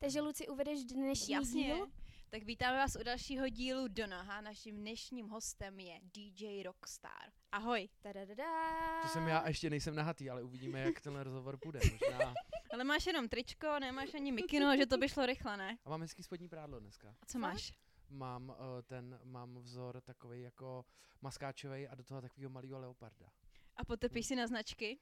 Takže Luci, uvedeš dnešní Jasně. díl? Tak vítáme vás u dalšího dílu Donaha. Naším dnešním hostem je DJ Rockstar. Ahoj. Tadadada. To jsem já a ještě nejsem nahatý, ale uvidíme, jak ten rozhovor půjde. Možná. Ale máš jenom tričko, nemáš ani mikinu, že to by šlo rychle, ne? A mám hezký spodní prádlo dneska. A co máš? Mám uh, ten, mám vzor takový jako maskáčový a do toho takového malého leoparda. A potepíš si na značky?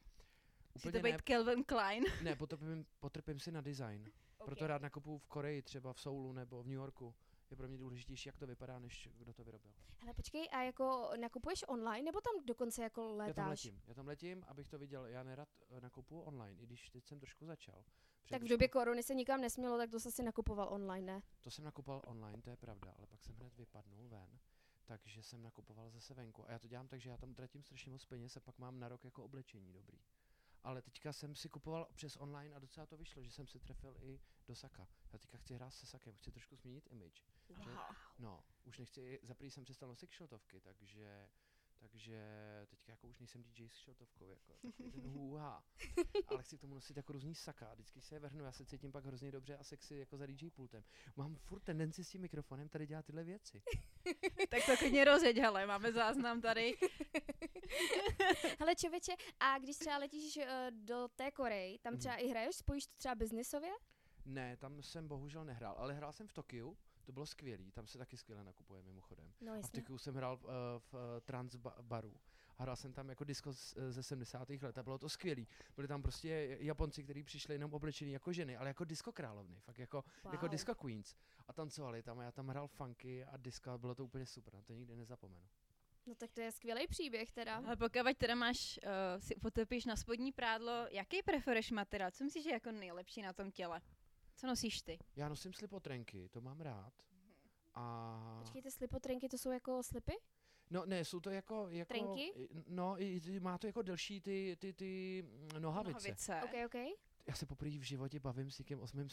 Musí Úplně to být ne, Calvin Klein. ne potrpím, potrpím si na design. Proto rád nakupuju v Koreji, třeba v Soulu nebo v New Yorku. Je pro mě důležitější, jak to vypadá, než kdo to vyrobil. Hele, počkej, a jako nakupuješ online, nebo tam dokonce jako Já tam letáš? letím, já tam letím, abych to viděl. Já nerad eh, nakupuju online, i když teď jsem trošku začal. Protože Tak v době korony se nikam nesmělo, tak to jsi asi nakupoval online, ne? To jsem nakupoval online, to je pravda, ale pak jsem hned vypadnul ven, takže jsem nakupoval zase venku. A já to dělám tak, že já tam utratím strašně moc peněz a pak mám na rok jako oblečení dobrý. Ale teďka jsem si kupoval přes online a docela to vyšlo, že jsem si trefil i do Saka. Já teďka chci hrát se Sakem, chci trošku změnit image. Že, no, už nechci, za jsem přestal nosit kšiltovky, takže takže teďka jako už nejsem DJ s kšiltovkou, jako takový ten hůha. Ale chci k tomu nosit jako různý saka vždycky se je vrhnu, já se cítím pak hrozně dobře a sexy jako za DJ pultem. Mám furt tendenci s tím mikrofonem tady dělat tyhle věci. Tak to klidně rozjeď, hele, máme záznam tady. Hele, čověče, a když třeba letíš uh, do té Koreji, tam Mhm. třeba i hraješ, spojíš to třeba biznisově? Ne, tam jsem bohužel nehrál, ale hrál jsem v Tokiu, to bylo skvělý, tam se taky skvěle nakupuje mimochodem. No A v. Tokiu jsem hrál uh, v uh, trans ba- baru. A hrál jsem tam jako disco z, eh, ze 70. let a bylo to skvělý. Byli tam prostě Japonci, kteří přišli jenom oblečení jako ženy, ale jako disco královny, fakt jako, wow. jako disco queens. A tancovali tam a já tam hrál funky a disco a bylo to úplně super, na to nikdy nezapomenu. No tak to je skvělý příběh teda. Ale pokud teda máš, uh, si potepíš na spodní prádlo, jaký preferuješ materiál? Co myslíš, že je jako nejlepší na tom těle? Co nosíš ty? Já nosím slipotrenky, to mám rád. A... Počkejte, slipotrenky, to jsou jako slipy? No ne, jsou to jako... jako Trenky? No, má to jako delší ty, ty, ty nohavice. Nohavice. OK, OK. Já se poprvé v životě bavím s někým o svém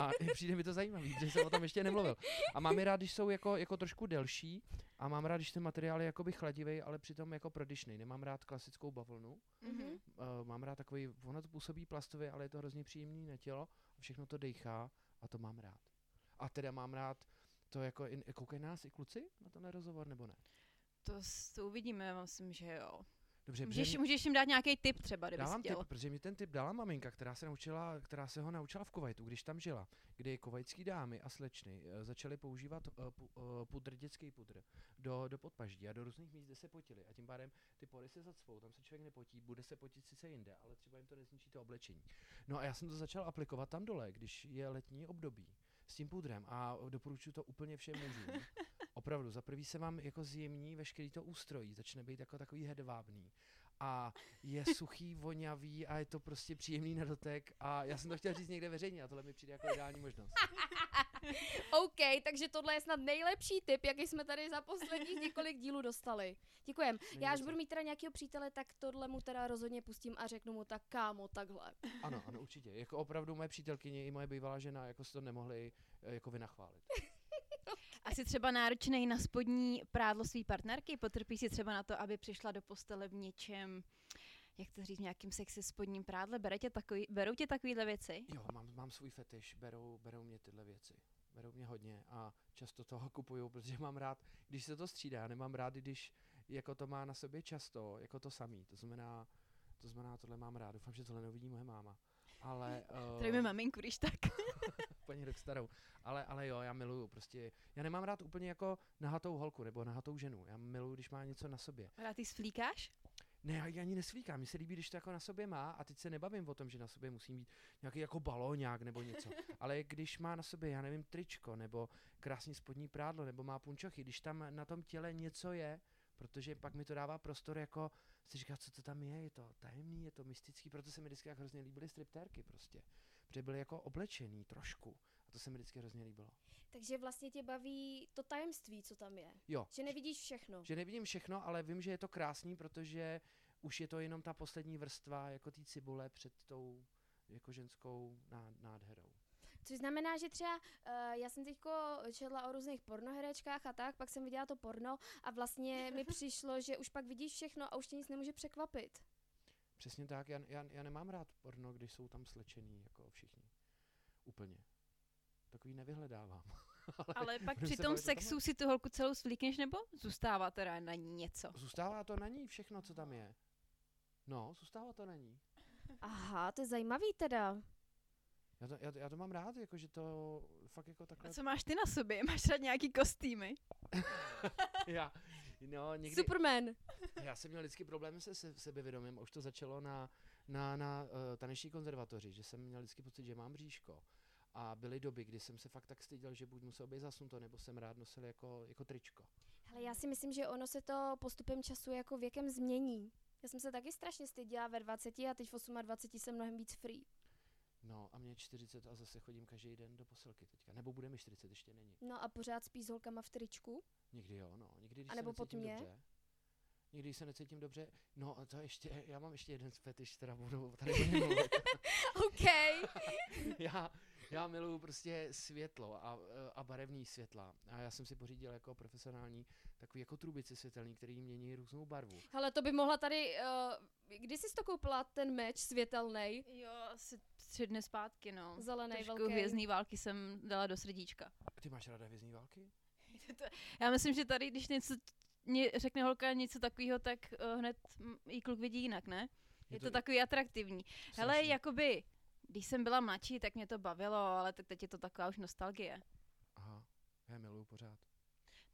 a přijde mi to zajímavý, že jsem o tom ještě nemluvil. A mám je rád, když jsou jako, jako trošku delší a mám rád, když ten materiál je jakoby chladivý, ale přitom jako prodyšný. Nemám rád klasickou bavlnu, Mhm. uh, mám rád takový, ono to působí plastově, ale je to hrozně příjemný na tělo a všechno to dejchá a to mám rád. A teda mám rád to jako, koukají nás i kluci na tenhle rozhovor, nebo ne? To, to uvidíme, já myslím, že jo. Dobře, Můžeš, můžeš jim dát nějaký tip třeba, kdybys Dávám tip, protože mi ten tip dala maminka, která se, naučila, která se ho naučila v Kuwaitu, když tam žila, kdy kuvajtský dámy a slečny uh, začaly používat uh, pu, pudr, dětský pudr do, do podpaždí a do různých míst, kde se potili. A tím pádem ty pory se zacvou, tam se člověk nepotí, bude se potit sice jinde, ale třeba jim to nezničí to oblečení. No a já jsem to začal aplikovat tam dole, když je letní období s tím pudrem a doporučuji to úplně všem mužům. Opravdu, za prvý se vám jako zjemní veškerý to ústrojí, začne být jako takový hedvábný a je suchý, vonavý a je to prostě příjemný na dotek a já jsem to chtěl říct někde veřejně a tohle mi přijde jako ideální možnost. OK, takže tohle je snad nejlepší tip, jaký jsme tady za posledních několik dílů dostali. Děkujem. Není Já až budu mít teda nějakého přítele, tak tohle mu teda rozhodně pustím a řeknu mu tak kámo, takhle. Ano, ano, určitě. Jako opravdu moje přítelkyně i moje bývalá žena jako si to nemohli eh, jako vynachválit. Asi třeba náročný na spodní prádlo své partnerky, potrpí si třeba na to, aby přišla do postele v něčem, jak to říct, nějakým sexy spodním prádle. Bere tě takový, berou tě takovýhle věci? Jo, mám, mám svůj fetiš, berou, berou mě tyhle věci. Berou mě hodně a často toho kupuju, protože mám rád, když se to střídá, nemám rád, když jako to má na sobě často, jako to samý. To znamená, to znamená, tohle mám rád. Doufám, že tohle neuvidí moje máma. Ale, uh, Tady mi maminku, když tak. paní rok starou. Ale, ale jo, já miluju prostě, já nemám rád úplně jako nahatou holku nebo nahatou ženu. Já miluju, když má něco na sobě. Rád ty sflíkáš? Ne, já ji ani nesvíkám. Mně se líbí, když to jako na sobě má a teď se nebavím o tom, že na sobě musí mít nějaký jako balóňák nebo něco. Ale když má na sobě, já nevím, tričko nebo krásný spodní prádlo nebo má punčochy, když tam na tom těle něco je, protože pak mi to dává prostor jako si říkat, co to tam je, je to tajemný, je to mystický, proto se mi vždycky jak hrozně líbily striptérky prostě. Protože byly jako oblečený trošku a to se mi vždycky hrozně líbilo. Takže vlastně tě baví to tajemství, co tam je. Jo, Že nevidíš všechno. že nevidím všechno, ale vím, že je to krásný, protože už je to jenom ta poslední vrstva jako té cibule před tou jako ženskou ná- nádherou. Což znamená, že třeba uh, já jsem teďko četla o různých pornoherečkách a tak, pak jsem viděla to porno a vlastně mi přišlo, že už pak vidíš všechno a už tě nic nemůže překvapit. Přesně tak, já, já, já nemám rád porno, když jsou tam slečený, jako všichni. Úplně. Takový nevyhledávám. Ale pak budeme při tom sexu si tu holku celou svlíkneš, nebo zůstává teda na ní něco? Zůstává to na ní všechno, co tam je. No, zůstává to na ní. Aha, to je zajímavý teda. Já to, já, já to mám rád, jako, že to fakt jako A takhle... co máš ty na sobě? Máš rád nějaký kostýmy? já, no, někdy, Superman. já jsem měl vždycky problémy se, se sebevědomím a už to začalo na, na, na uh, taneční konzervatoři, že jsem měl vždycky pocit, že mám bříško. A byly doby, kdy jsem se fakt tak styděl, že buď musel být zasunuto, nebo jsem rád nosil jako, jako tričko. Ale já si myslím, že ono se to postupem času jako věkem změní. Já jsem se taky strašně styděla ve 20 a teď v 28 jsem mnohem víc free. No a mě je 40 a zase chodím každý den do posilky teďka. Nebo bude mi 40, ještě není. No a pořád spíš s holkama v tričku. Někdy jo, no. Někdy, když A nebo se necítím pod mě? dobře. Někdy se necítím dobře. No a to ještě, já mám ještě jeden fetiš, teda budu tady mluvit. OK. já, já miluju prostě světlo a, a barevný světla. A já jsem si pořídil jako profesionální takový jako trubice světelný, který mění různou barvu. Hele, to by mohla tady... Uh, kdy jsi to koupila, ten meč světelný, Jo, asi tři dny zpátky, no. zelený, Trošku velký? hvězdný války jsem dala do srdíčka. Ty máš ráda hvězdní války? Já myslím, že tady, když něco mě řekne holka něco takového, tak uh, hned jí kluk vidí jinak, ne? Je to takový atraktivní. Hele, jakoby, když jsem byla mladší, tak mě to bavilo, ale tak teď je to taková už nostalgie. Aha, já je miluju pořád.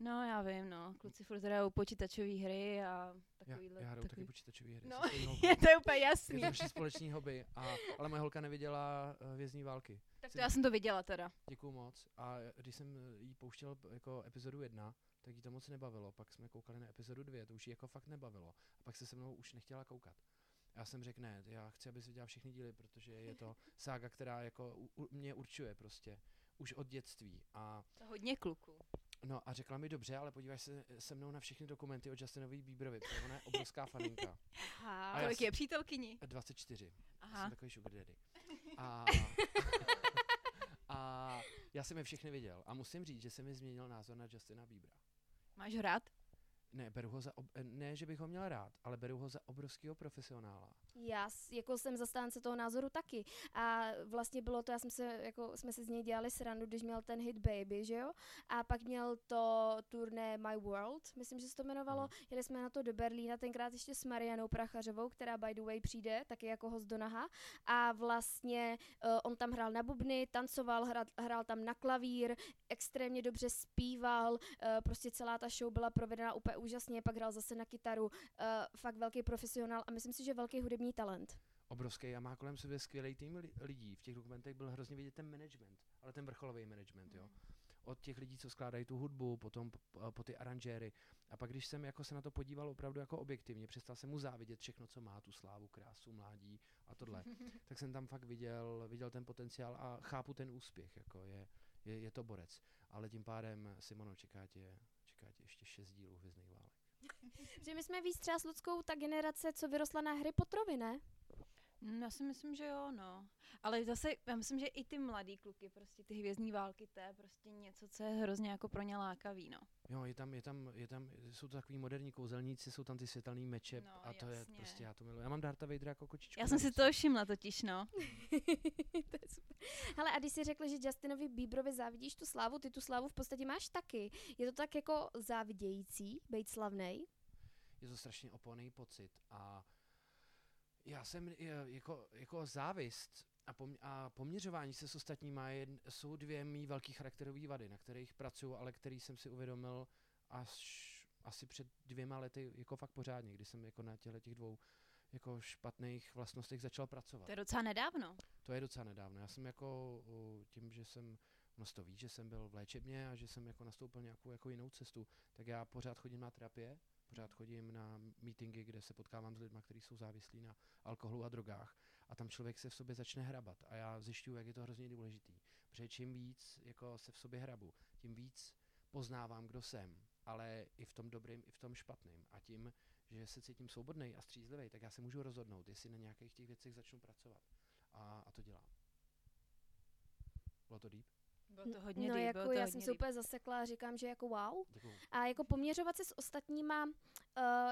No, já vím, no. Kluci furt hrajou počítačové hry a Já, takovýhle. já hraju taky takový... počítačové hry. No, je to úplně Je jasný. to naší společný hobby, a, ale moje holka neviděla uh, hvězdní války. Tak to já jsem to viděla teda. Děkuju moc. A když jsem eh, jí pouštěl jako epizodu jedna, tak jí to moc nebavilo. Pak jsme koukali na epizodu dvě, to už jí jako fakt nebavilo. A pak se se mnou už nechtěla koukat. Já jsem řekl, ne, já chci, aby viděla všechny díly, protože je to sága, která jako u, u, mě určuje prostě už od dětství. A To hodně kluků. no a řekla mi dobře, ale podíváš se se mnou na všechny dokumenty o Justinovi Bieberovi, protože ona je obrovská faninka. Aha. A Kolik je přítelkyní? 24. Já Aha. jsem takový sugar daddy. A, a já jsem je všechny viděl. A musím říct, že se mi změnil názor na Justina Biebera. Máš ho rád? Ne, beru ho za, ob- ne, že bych ho měl rád, ale beru ho za obrovského profesionála. Já jako jsem zastánce toho názoru taky. A vlastně bylo to, já jsem se, jako jsme si z něj dělali srandu, když měl ten hit Baby, že jo? A pak měl to turné My World, myslím, že se to jmenovalo. Ano. Jeli jsme na to do Berlína, tenkrát ještě s Marianou Prachařovou, která by the way přijde, taky jako host do Naha. A vlastně uh, on tam hrál na bubny, tancoval, hrál, hrál tam na klavír, extrémně dobře zpíval, uh, prostě celá ta show byla provedena úplně úžasně, pak hrál zase na kytaru, uh, fakt velký profesionál a myslím si, že velký hudební talent. Obrovský a má kolem sebe skvělý tým li- lidí. V těch dokumentech byl hrozně vidět ten management, ale ten vrcholový management, jo. Od těch lidí, co skládají tu hudbu, potom p- p- po ty aranžéry. A pak, když jsem jako se na to podíval opravdu jako objektivně, přestal jsem mu závidět všechno, co má, tu slávu, krásu, mládí a tohle, tak jsem tam fakt viděl, viděl ten potenciál a chápu ten úspěch, jako je, je, je to borec. Ale tím pádem, Simono, čeká tě, čeká tě ještě šest dílů Hvězdných. Že my jsme víc třeba s Ludskou ta generace, co vyrostla na hry Potrovy, ne? Mm, Já si myslím, že jo, no. Ale zase, já myslím, že i ty mladý kluky, prostě ty hvězdní války, to je prostě něco, co je hrozně jako pro ně lákavý, no. Jo, je tam, je tam, je tam, jsou to takový moderní kouzelníci, jsou tam ty světelný meče No, a to je jasně. prostě, já to miluji. Já mám Darta Vadera jako kočičku. Já jsem si to všimla totiž, no. to je super. Hele, a když jsi řekl, že Justinovi Bieberovi závidíš tu slávu, ty tu slávu v podstatě máš taky. Je to tak jako závidějící, být slavnej? je to strašně oponý pocit a já jsem eh, jako, jako závist a, pom, a poměřování se s ostatníma je, jsou dvě mý velký charakterové vady, na kterých pracuji, ale který jsem si uvědomil až asi před dvěma lety jako fakt pořádně, kdy jsem jako na těchto těch dvou jako špatných vlastnostech začal pracovat. To je docela nedávno. To je docela nedávno. Já jsem jako tím, že jsem, no to ví, že jsem byl v léčebně a že jsem jako nastoupil nějakou jako jinou cestu, tak já pořád chodím na terapie, pořád chodím na meetingy, kde se potkávám s lidmi, kteří jsou závislí na alkoholu a drogách a tam člověk se v sobě začne hrabat a já zjišťuju, jak je to hrozně důležitý, protože čím víc jako se v sobě hrabu, tím víc poznávám, kdo jsem, ale i v tom dobrým, i v tom špatným a tím, že se cítím svobodný a střízlivý, tak já se můžu rozhodnout, jestli na nějakých těch věcech začnu pracovat. A, a to dělám. Bylo to deep? Bylo to hodně no deep, jako bylo to já hodně jsem se deep. úplně zasekla a říkám, že jako wow. Děkuju. A jako poměřovat se s ostatníma, uh,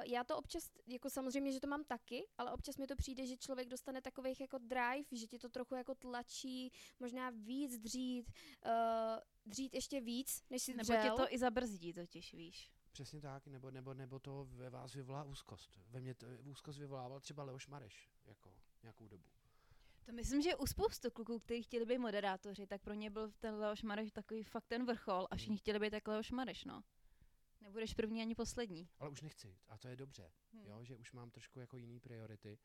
já to občas, jako samozřejmě, že to mám taky, ale občas mi to přijde, že člověk dostane takových jako drive, že ti to trochu jako tlačí, možná víc dřít, uh, dřít ještě víc, než si Nebo dřel. tě to i zabrzdí totiž, víš. Přesně tak, nebo, nebo, nebo to ve vás vyvolá úzkost. Ve mně to, úzkost vyvolával třeba Leoš Mareš, jako nějakou dobu. To myslím, že u spoustu kluků, kteří chtěli být moderátoři, tak pro ně byl ten Leoš Mareš takový fakt ten vrchol a všichni chtěli být jak Leoš Mareš, no. Nebudeš první ani poslední. Ale už nechci a to je dobře, Hmm. jo, že už mám trošku jako jiný priority.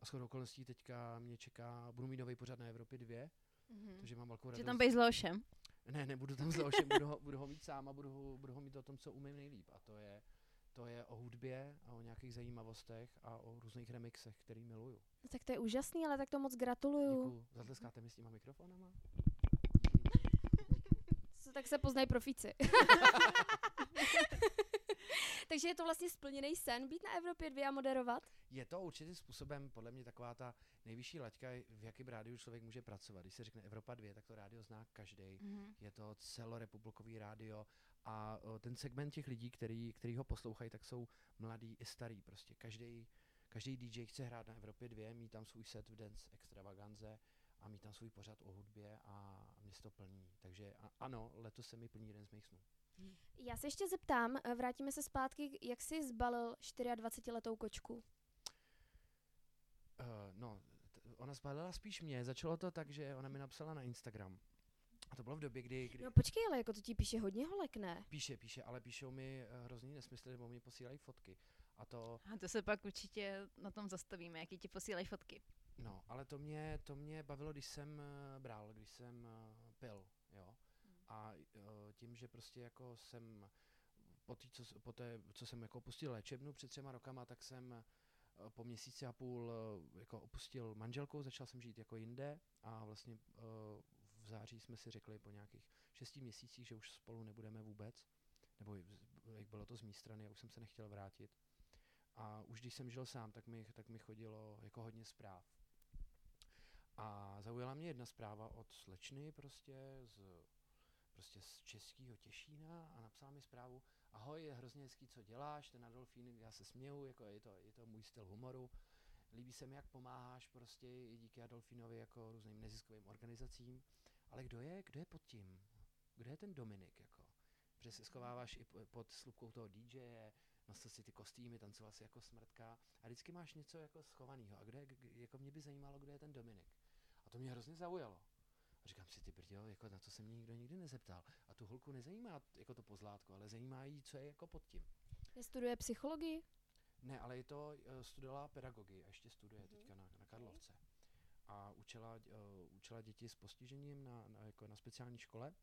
A shodou okolností teďka mě čeká, budu mít nový pořad na Evropě 2, Mhm. takže mám velkou Že radost. tam bejš s Leošem. Ne, nebudu tam s Leošem, budu ho, budu ho mít sám a budu ho, budu ho mít o tom, co umím nejlíp. A to je, to je o hudbě a o nějakých zajímavostech a o různých remixech, který miluju. No, tak to je úžasný, ale tak to moc gratuluju. Děkuju. Zatleskáte mi s těma mikrofonama? Co, tak se poznají profíci. Takže je to vlastně splněný sen být na Evropě 2 a moderovat? Je to určitým způsobem podle mě taková ta nejvyšší laťka, v jakém rádiu člověk může pracovat. Když se řekne Evropa 2, tak to rádio zná každý. Mhm. Je to celorepublikový rádio a ten segment těch lidí, který, který ho poslouchají, tak jsou mladí i starý. Prostě každý každý DJ chce hrát na Evropě 2, mít tam svůj set v Dance Extravaganze a mít tam svůj pořad o hudbě a mě se to plní. Takže a, ano, letos se mi plní jeden z mých snů. Já se ještě zeptám, eh, vrátíme se zpátky, jak jsi zbalil 24-letou kočku? Uh, no, t- ona zbalila spíš mě. Začalo to tak, že ona mi napsala na Instagram. A to bylo v době, kdy, kdy No počkej, ale jako to ti píše hodně holek, ne? píše, píše, ale píšou mi eh, hrozný nesmysly, nebo mi posílají fotky. A to, A to se pak určitě na tom zastavíme, jaký ti posílají fotky. no, ale to mě, to mě bavilo, když jsem eh, bral, když jsem eh, pil, jo. A eh, tím, že prostě jako jsem po, tý, co, po té, co jsem jako opustil léčebnu před třema rokama, tak jsem po měsíci a půl jako opustil manželku, začal jsem žít jako jinde a vlastně eh, v září jsme si řekli po nějakých šesti měsících, že už spolu nebudeme vůbec, nebo jak bylo to z mé strany, já už jsem se nechtěl vrátit. A už když jsem žil sám, tak mi, tak mi chodilo jako hodně zpráv. A zaujala mě jedna zpráva od slečny prostě z, prostě z českého Těšína a napsala mi zprávu, ahoj, je hrozně hezký, co děláš, ten Adolfín, já se směju, jako je to, je to můj styl humoru, líbí se mi, jak pomáháš prostě díky Adolfínovi jako různým neziskovým organizacím, ale kdo je, kdo je pod tím? Kdo je ten Dominik, jako? Protože se schováváš i po- pod slupkou toho DJe, nosil si ty kostýmy, tancoval si jako smrtka a vždycky máš něco jako schovaného. A kdo je, jako mě by zajímalo, kdo je ten Dominik. A to mě hrozně zaujalo. A říkám si, ty brďo, jako na to se mě nikdo nikdy nezeptal. A tu holku nezajímá jako to pozlátko, ale zajímá jí, co je jako pod tím. Studuje psychologii? Ne, ale je to, uh, studovala pedagogii a ještě studuje Mhm. teďka na, na Karlovce. A učila, uh, učila děti s postižením na, na, jako na speciální škole.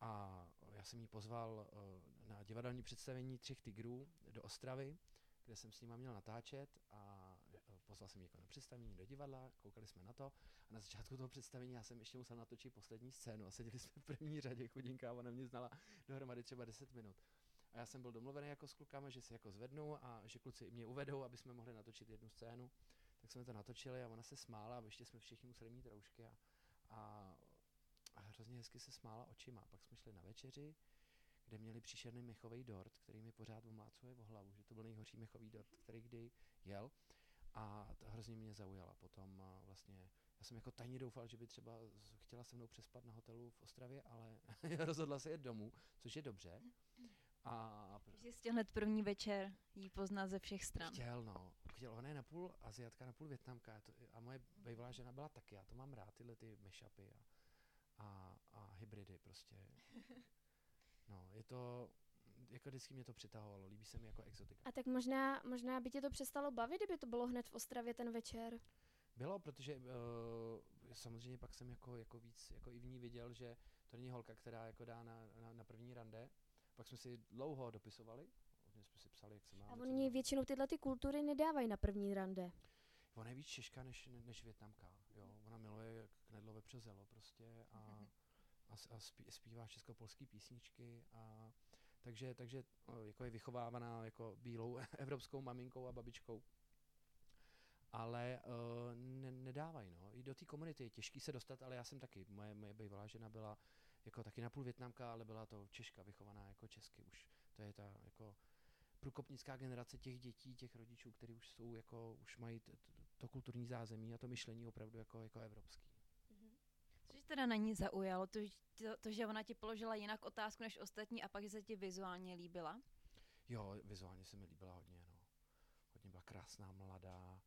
A já jsem jí pozval uh, na divadelní představení Třech tigrů do Ostravy, kde jsem s nima měl natáčet a uh, pozval jsem ji jako na představení do divadla, koukali jsme na to a na začátku toho představení já jsem ještě musel natočit poslední scénu a seděli jsme v první řadě, chudinka, a ona mě znala dohromady třeba 10 minut. A já jsem byl domluvený jako s klukama, že si jako zvednu a že kluci mě uvedou, aby jsme mohli natočit jednu scénu. Tak jsme to natočili a ona se smála a ještě jsme všichni museli mít roušky a, a, a hrozně hezky se smála očima. Pak jsme šli na večeři, kde měli příšerný mechový dort, který mi pořád omlácuje o hlavu, že to byl nejhorší mechový dort, který kdy jel. A to hrozně mě zaujala. Potom vlastně, já jsem jako tajně doufal, že by třeba chtěla se mnou přespat na hotelu v Ostravě, ale rozhodla se jet domů, což je dobře. A pr- Že jsi hned první večer jí poznat ze všech stran. Chtěl, no. Chtěl, ona je napůl Aziatka, napůl Větnamka. To, a moje bývalá žena byla taky. Já to mám rád, tyhle ty mashupy a, a, a hybridy prostě. No, je to, jako vždycky mě to přitahovalo. Líbí se mi jako exotika. A tak možná, možná by tě to přestalo bavit, kdyby to bylo hned v Ostravě ten večer. Bylo, protože uh, samozřejmě pak jsem jako, jako víc, jako i v ní viděl, že to není holka, která jako dá na, na, na první rande. Pak jsme si dlouho dopisovali, hodně jsme si psali, jak se máme. A oni většinou tyhle ty kultury nedávají na první rande. Ona je víc Češka než, ne- než Větnamka, jo. Ona miluje knedlo vepřozelo prostě a, a, a spí, zpívá česko-polský písničky a takže, takže o, jako je vychovávaná jako bílou evropskou maminkou a babičkou. ale uh, ne, nedávají, no. I do té komunity je těžký se dostat, ale já jsem taky, moje, moje bývalá žena byla jako taky napůl větnamka, ale byla to Češka, vychovaná jako česky už. To je ta jako průkopnická generace těch dětí, těch rodičů, kteří už jsou jako, už mají t, t, to kulturní zázemí a to myšlení opravdu jako, jako evropský. Což teda na ní zaujalo, to, to, to, že ona ti položila jinak otázku než ostatní a pak, že se ti vizuálně líbila? Jo, vizuálně se mi líbila hodně, no. Hodně byla krásná, mladá,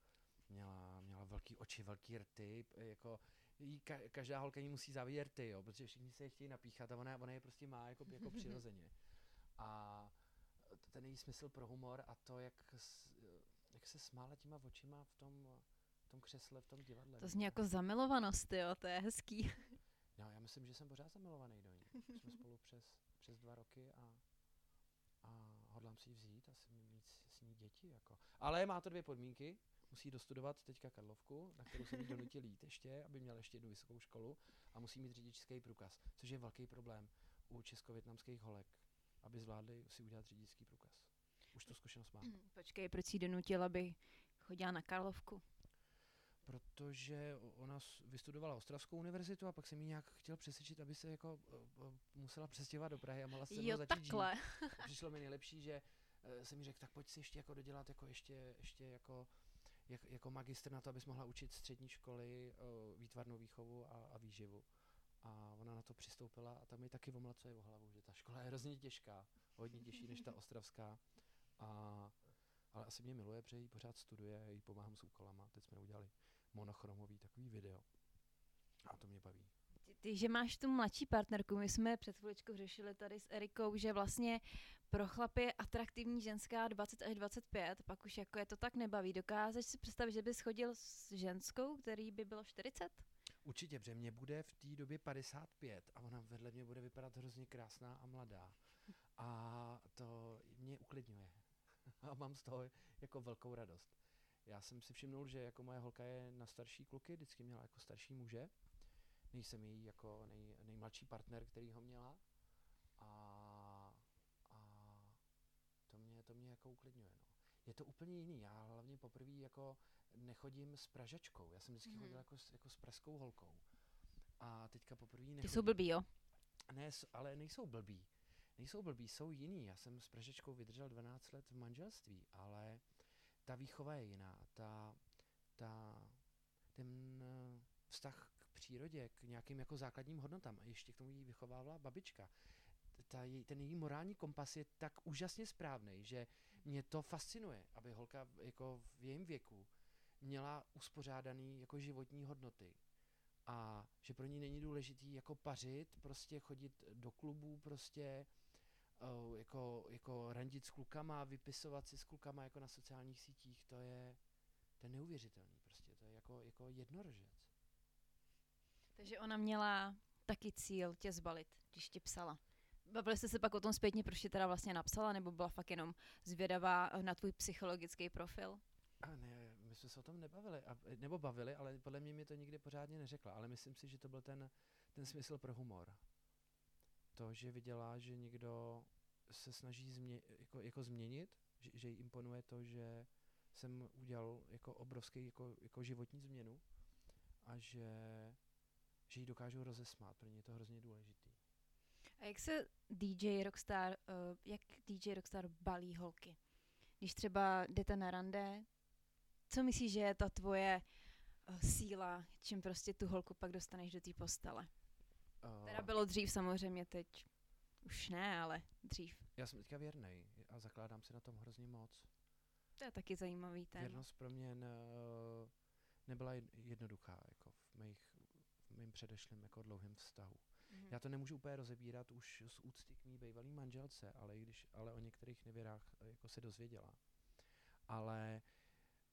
měla, měla velký oči, velký rty, jako jí ka, každá holka jí musí závidět rty, jo, protože všichni se je chtějí napíchat a ona, ona je prostě má jako, jako přirozeně. A ten její smysl pro humor a to, jak, jak se smála těma očima v tom, v tom křesle, v tom divadle. To zní jako zamilovanost, jo, to je hezký. No, já myslím, že jsem pořád zamilovaný do ní. Jsme spolu přes, přes dva roky a hodlám si ji vzít a mít s ní děti. Jako. Ale má to dvě podmínky. Musí dostudovat teďka Karlovku, na kterou jsem jí donutil jít ještě, aby měl ještě jednu vysokou školu a musí mít řidičský průkaz, což je velký problém u česko-větnamských holek, aby zvládli si udělat řidičský průkaz. Už tu zkušenost mám. Počkej, proč si donutil, aby chodila na Karlovku? Protože ona vystudovala Ostravskou univerzitu a pak jsem jí nějak chtěl přesvědčit, aby se jako musela přestěhovat do Prahy a mohla se jo, začít takhle. žít. A přišlo mi nejlepší, že uh, jsem mi řekl, tak pojď si ještě jako dodělat jako ještě, ještě jako, jak, jako magistr na to, abys mohla učit střední školy výtvarnou výchovu a, a výživu. A ona na to přistoupila a tam mi taky omlacuje o hlavu, že ta škola je hrozně těžká, hodně těžší než ta ostravská. A ale asi mě miluje, protože jí pořád studuje, jí pomáhám s úkolama. Teď jsme udělali monochromový takový video. A to mě baví. Ty, ty, že máš tu mladší partnerku, my jsme před chviličkou řešili tady s Erikou, že vlastně pro chlapy je atraktivní ženská 20 až 25, pak už jako je to tak nebaví. Dokážeš si představit, že bys chodil s ženskou, který by bylo 40? Určitě, protože mě bude v té době 55 a ona vedle mě bude vypadat hrozně krásná a mladá. A to mě uklidňuje. a mám z toho jako velkou radost. Já jsem si všimnul, že jako moje holka je na starší kluky, vždycky měla jako starší muže. Nejsem její jako nej, nejmladší partner, který ho měla. A, a to, mě, to mě jako uklidňuje. No. Je to úplně jiný. Já hlavně poprvé jako nechodím s pražačkou. Já jsem vždycky mm-hmm. chodil jako s, jako s pražskou holkou. A teďka poprvé nechodím. Ty jsou blbý, jo? Ne, ale nejsou blbí nejsou blbí, jsou jiný. Já jsem s Pražečkou vydržel 12 let v manželství, ale ta výchova je jiná. Ta, ta, ten eh, vztah k přírodě, k nějakým jako základním hodnotám, a ještě k tomu jí vychovávala babička, ta, ten její morální kompas je tak úžasně správný, že mě to fascinuje, aby holka jako v jejím věku měla uspořádaný jako životní hodnoty a že pro ní není důležitý jako pařit, prostě chodit do klubů, prostě uh, jako, jako randit s klukama, vypisovat si s klukama jako na sociálních sítích, to je, to je neuvěřitelný prostě, to je jako, jako jednorožec. Takže ona měla taky cíl tě zbalit, když tě psala. Bavili jste se pak o tom zpětně, proč tě teda vlastně napsala, nebo byla fakt jenom zvědavá na tvůj psychologický profil? A ne, my jsme se o tom nebavili, a, nebo bavili, ale podle mě mi to nikdy pořádně neřekla, ale myslím si, že to byl ten, ten smysl pro humor to, že viděla, že někdo se snaží změ, jako, jako změnit, že, že jí imponuje to, že jsem udělal jako obrovský jako, jako životní změnu a že, že ji dokážu rozesmát, pro ně je to hrozně důležitý. A jak se DJ Rockstar, uh, jak DJ Rockstar balí holky? Když třeba jdete na rande, co myslíš, že je ta tvoje uh, síla, čím prostě tu holku pak dostaneš do té postele? Uh, teda bylo dřív samozřejmě, teď už ne, ale dřív. Já jsem teďka věrný a zakládám si na tom hrozně moc. To je taky zajímavý ten. Věrnost pro mě ne, nebyla jednoduchá, jako v, mých, v mým předešlém jako dlouhém vztahu. Mm-hmm. Já to nemůžu úplně rozebírat už z úcty k mý bývalý manželce, ale, i když, ale o některých nevěrách eh, jako se dozvěděla. Ale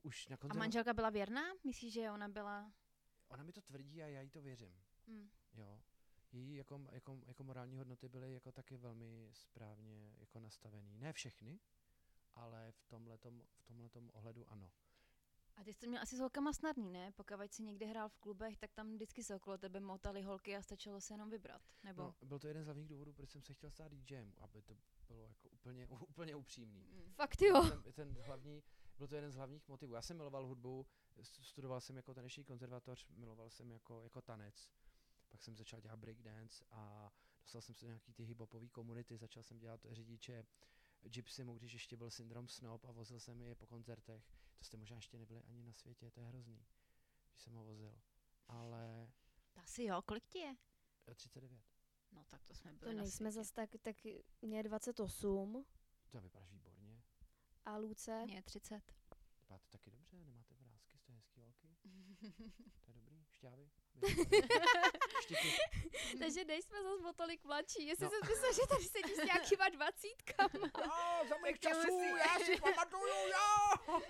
už na konci... A manželka byla věrná? Myslíš, že ona byla... Ona mi to tvrdí a já jí to věřím. Mm. Jo její jako, jako, jako morální hodnoty byly jako taky velmi správně jako nastavený. Ne všechny, ale v tomhletom, v tomhletom ohledu ano. A ty jsi to měl asi s holkama snadný, ne? Pokud jsi někde hrál v klubech, tak tam vždycky se okolo tebe motali holky a stačilo se jenom vybrat, nebo? No, byl to jeden z hlavních důvodů, proč jsem se chtěl stát DJem, aby to bylo jako úplně, úplně upřímný. Mm, fakt jo. Ten, ten hlavní, byl to jeden z hlavních motivů. Já jsem miloval hudbu, st- studoval jsem jako taneční konzervatoř, miloval jsem jako, jako tanec. Pak jsem začal dělat breakdance a dostal jsem se do nějaký ty hiphopové komunity, začal jsem dělat řidiče Gypsymu, když ještě byl syndrom Snob a vozil jsem je po koncertech. To jste možná ještě nebyli ani na světě, to je hrozný, když jsem ho vozil. Ale Asi jo, kolik ti je? eh, 39. No tak to jsme To byli na nejsme světě. zas tak, tak mě je 28 To vypadáš výborně. a Luce. Mě je 30. Vypadáte taky dobře, nemáte vrázky, jste hezký holky. To je dobrý, šťávy. Takže nejsme zase o tolik mladší. Jestli No. no. jsem myslel, že tady sedí s nějakýma dvacítkama. Jo, za mých časů, musí- já si pamatuju, jo!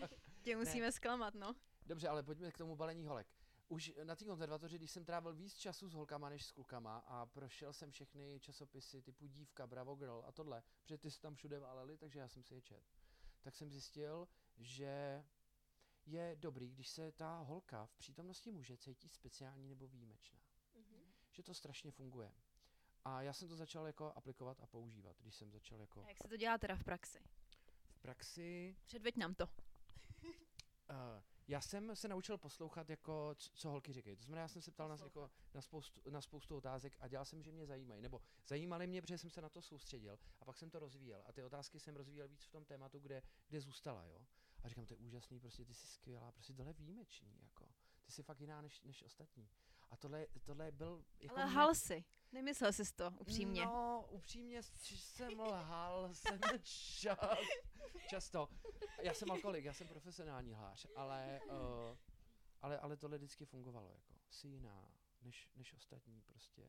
Tě musíme zklamat, no. Dobře, ale pojďme k tomu balení holek. Už na té konzervatoři, když jsem trávil víc času s holkama než s klukama a prošel jsem všechny časopisy typu Dívka, Bravo Girl a tohle, protože ty se tam všude váleli, takže já jsem si je čet. Tak jsem zjistil, že je dobrý, když se ta holka v přítomnosti muže cítí speciální nebo výjimečná. Že to strašně funguje. A já jsem to začal jako aplikovat a používat, když jsem začal jako A jak se to dělá teda v praxi? v praxi Předveď nám to. Uh, já jsem se naučil poslouchat, jako, co holky říkají. To znamená, já jsem se ptal na, jako, na, spoustu, na spoustu otázek a dělal jsem, že mě zajímají. Nebo zajímaly mě, protože jsem se na to soustředil a pak jsem to rozvíjel. A ty otázky jsem rozvíjel víc v tom tématu, kde, kde zůstala. Jo? A říkám, to je úžasný, prostě ty jsi skvělá, prostě tohle je výjimečný. Jako. Ty jsi fakt jiná než, než ostatní. A tohle, tohle byl... Jako Ale mě- hal si. Nemyslel jsi to, upřímně. No, upřímně jsem lhal, jsem čas, často. Já jsem alkoholik, já jsem profesionální hlář, ale, uh, ale, ale tohle vždycky fungovalo, jako, jsi jiná než, než ostatní, prostě,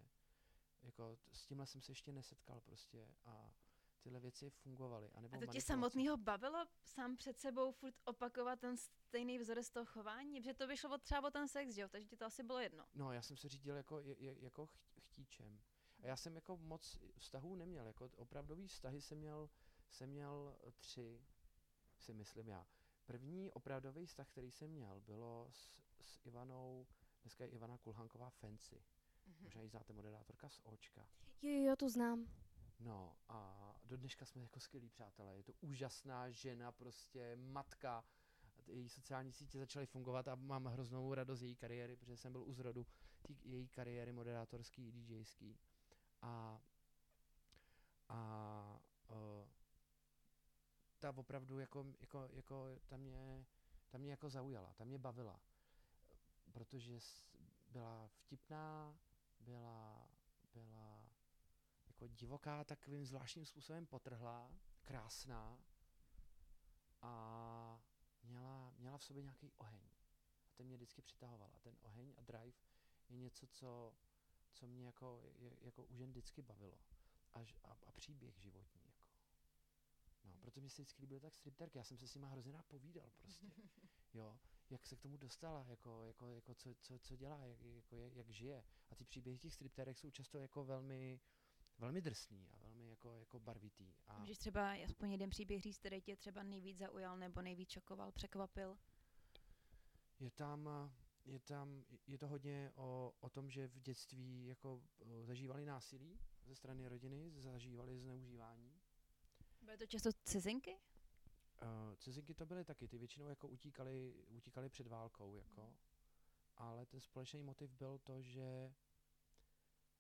jako, t- s tímhle jsem se ještě nesetkal, prostě, a tyhle věci fungovaly. A, nebo A to tě samotného bavilo sám před sebou furt opakovat ten stejný vzorec toho chování? Protože to vyšlo od, třeba o ten sex, že jo? Takže ti to asi bylo jedno. No, já jsem se řídil jako, jako ch- chtíčem. A já jsem jako moc vztahů neměl, jako opravdový vztahy jsem měl, jsem měl eh, tři, si myslím já. První opravdový vztah, který jsem měl, bylo s, s Ivanou, dneska je Ivana Kulhanková Fancy. Možná ji znáte, moderátorka z Očka. Jo, jo, tu znám. No a do dneška jsme jako skvělí přátelé. Je to úžasná žena, prostě matka. Její sociální sítě začaly fungovat a mám hroznou radost z její kariéry, protože jsem byl u zrodu tý, její kariéry moderátorský, DJský. A, a uh, ta opravdu jako, jako, jako ta, mě, ta mě jako zaujala, ta mě bavila. Protože byla vtipná, byla, byla jako divoká, takovým zvláštním způsobem potrhlá, krásná a měla, měla v sobě nějaký oheň. A ten mě vždycky přitahoval. A ten oheň a drive je něco, co, co mě jako, je, jako u žen vždycky bavilo. A, a, a příběh životní. Jako. No, proto mě se vždycky líbily tak stripterky. Já jsem se s nima hrozně rád povídal prostě. Jo, jak se k tomu dostala, jako, jako, jako co, co, co dělá, jak, jako, jak, žije. A ty příběhy těch stripterek jsou často jako velmi, velmi drsný a velmi jako, jako barvitý. A Můžeš třeba aspoň jeden příběh říct, který tě třeba nejvíc zaujal nebo nejvíc šokoval, překvapil? je tam, je tam, je to hodně o, o tom, že v dětství jako eh, zažívali násilí ze strany rodiny, zažívali zneužívání. Byly to často cizinky? Uh, cizinky to byly taky, ty většinou jako utíkali, utíkali před válkou, jako. Ale ten společný motiv byl to, že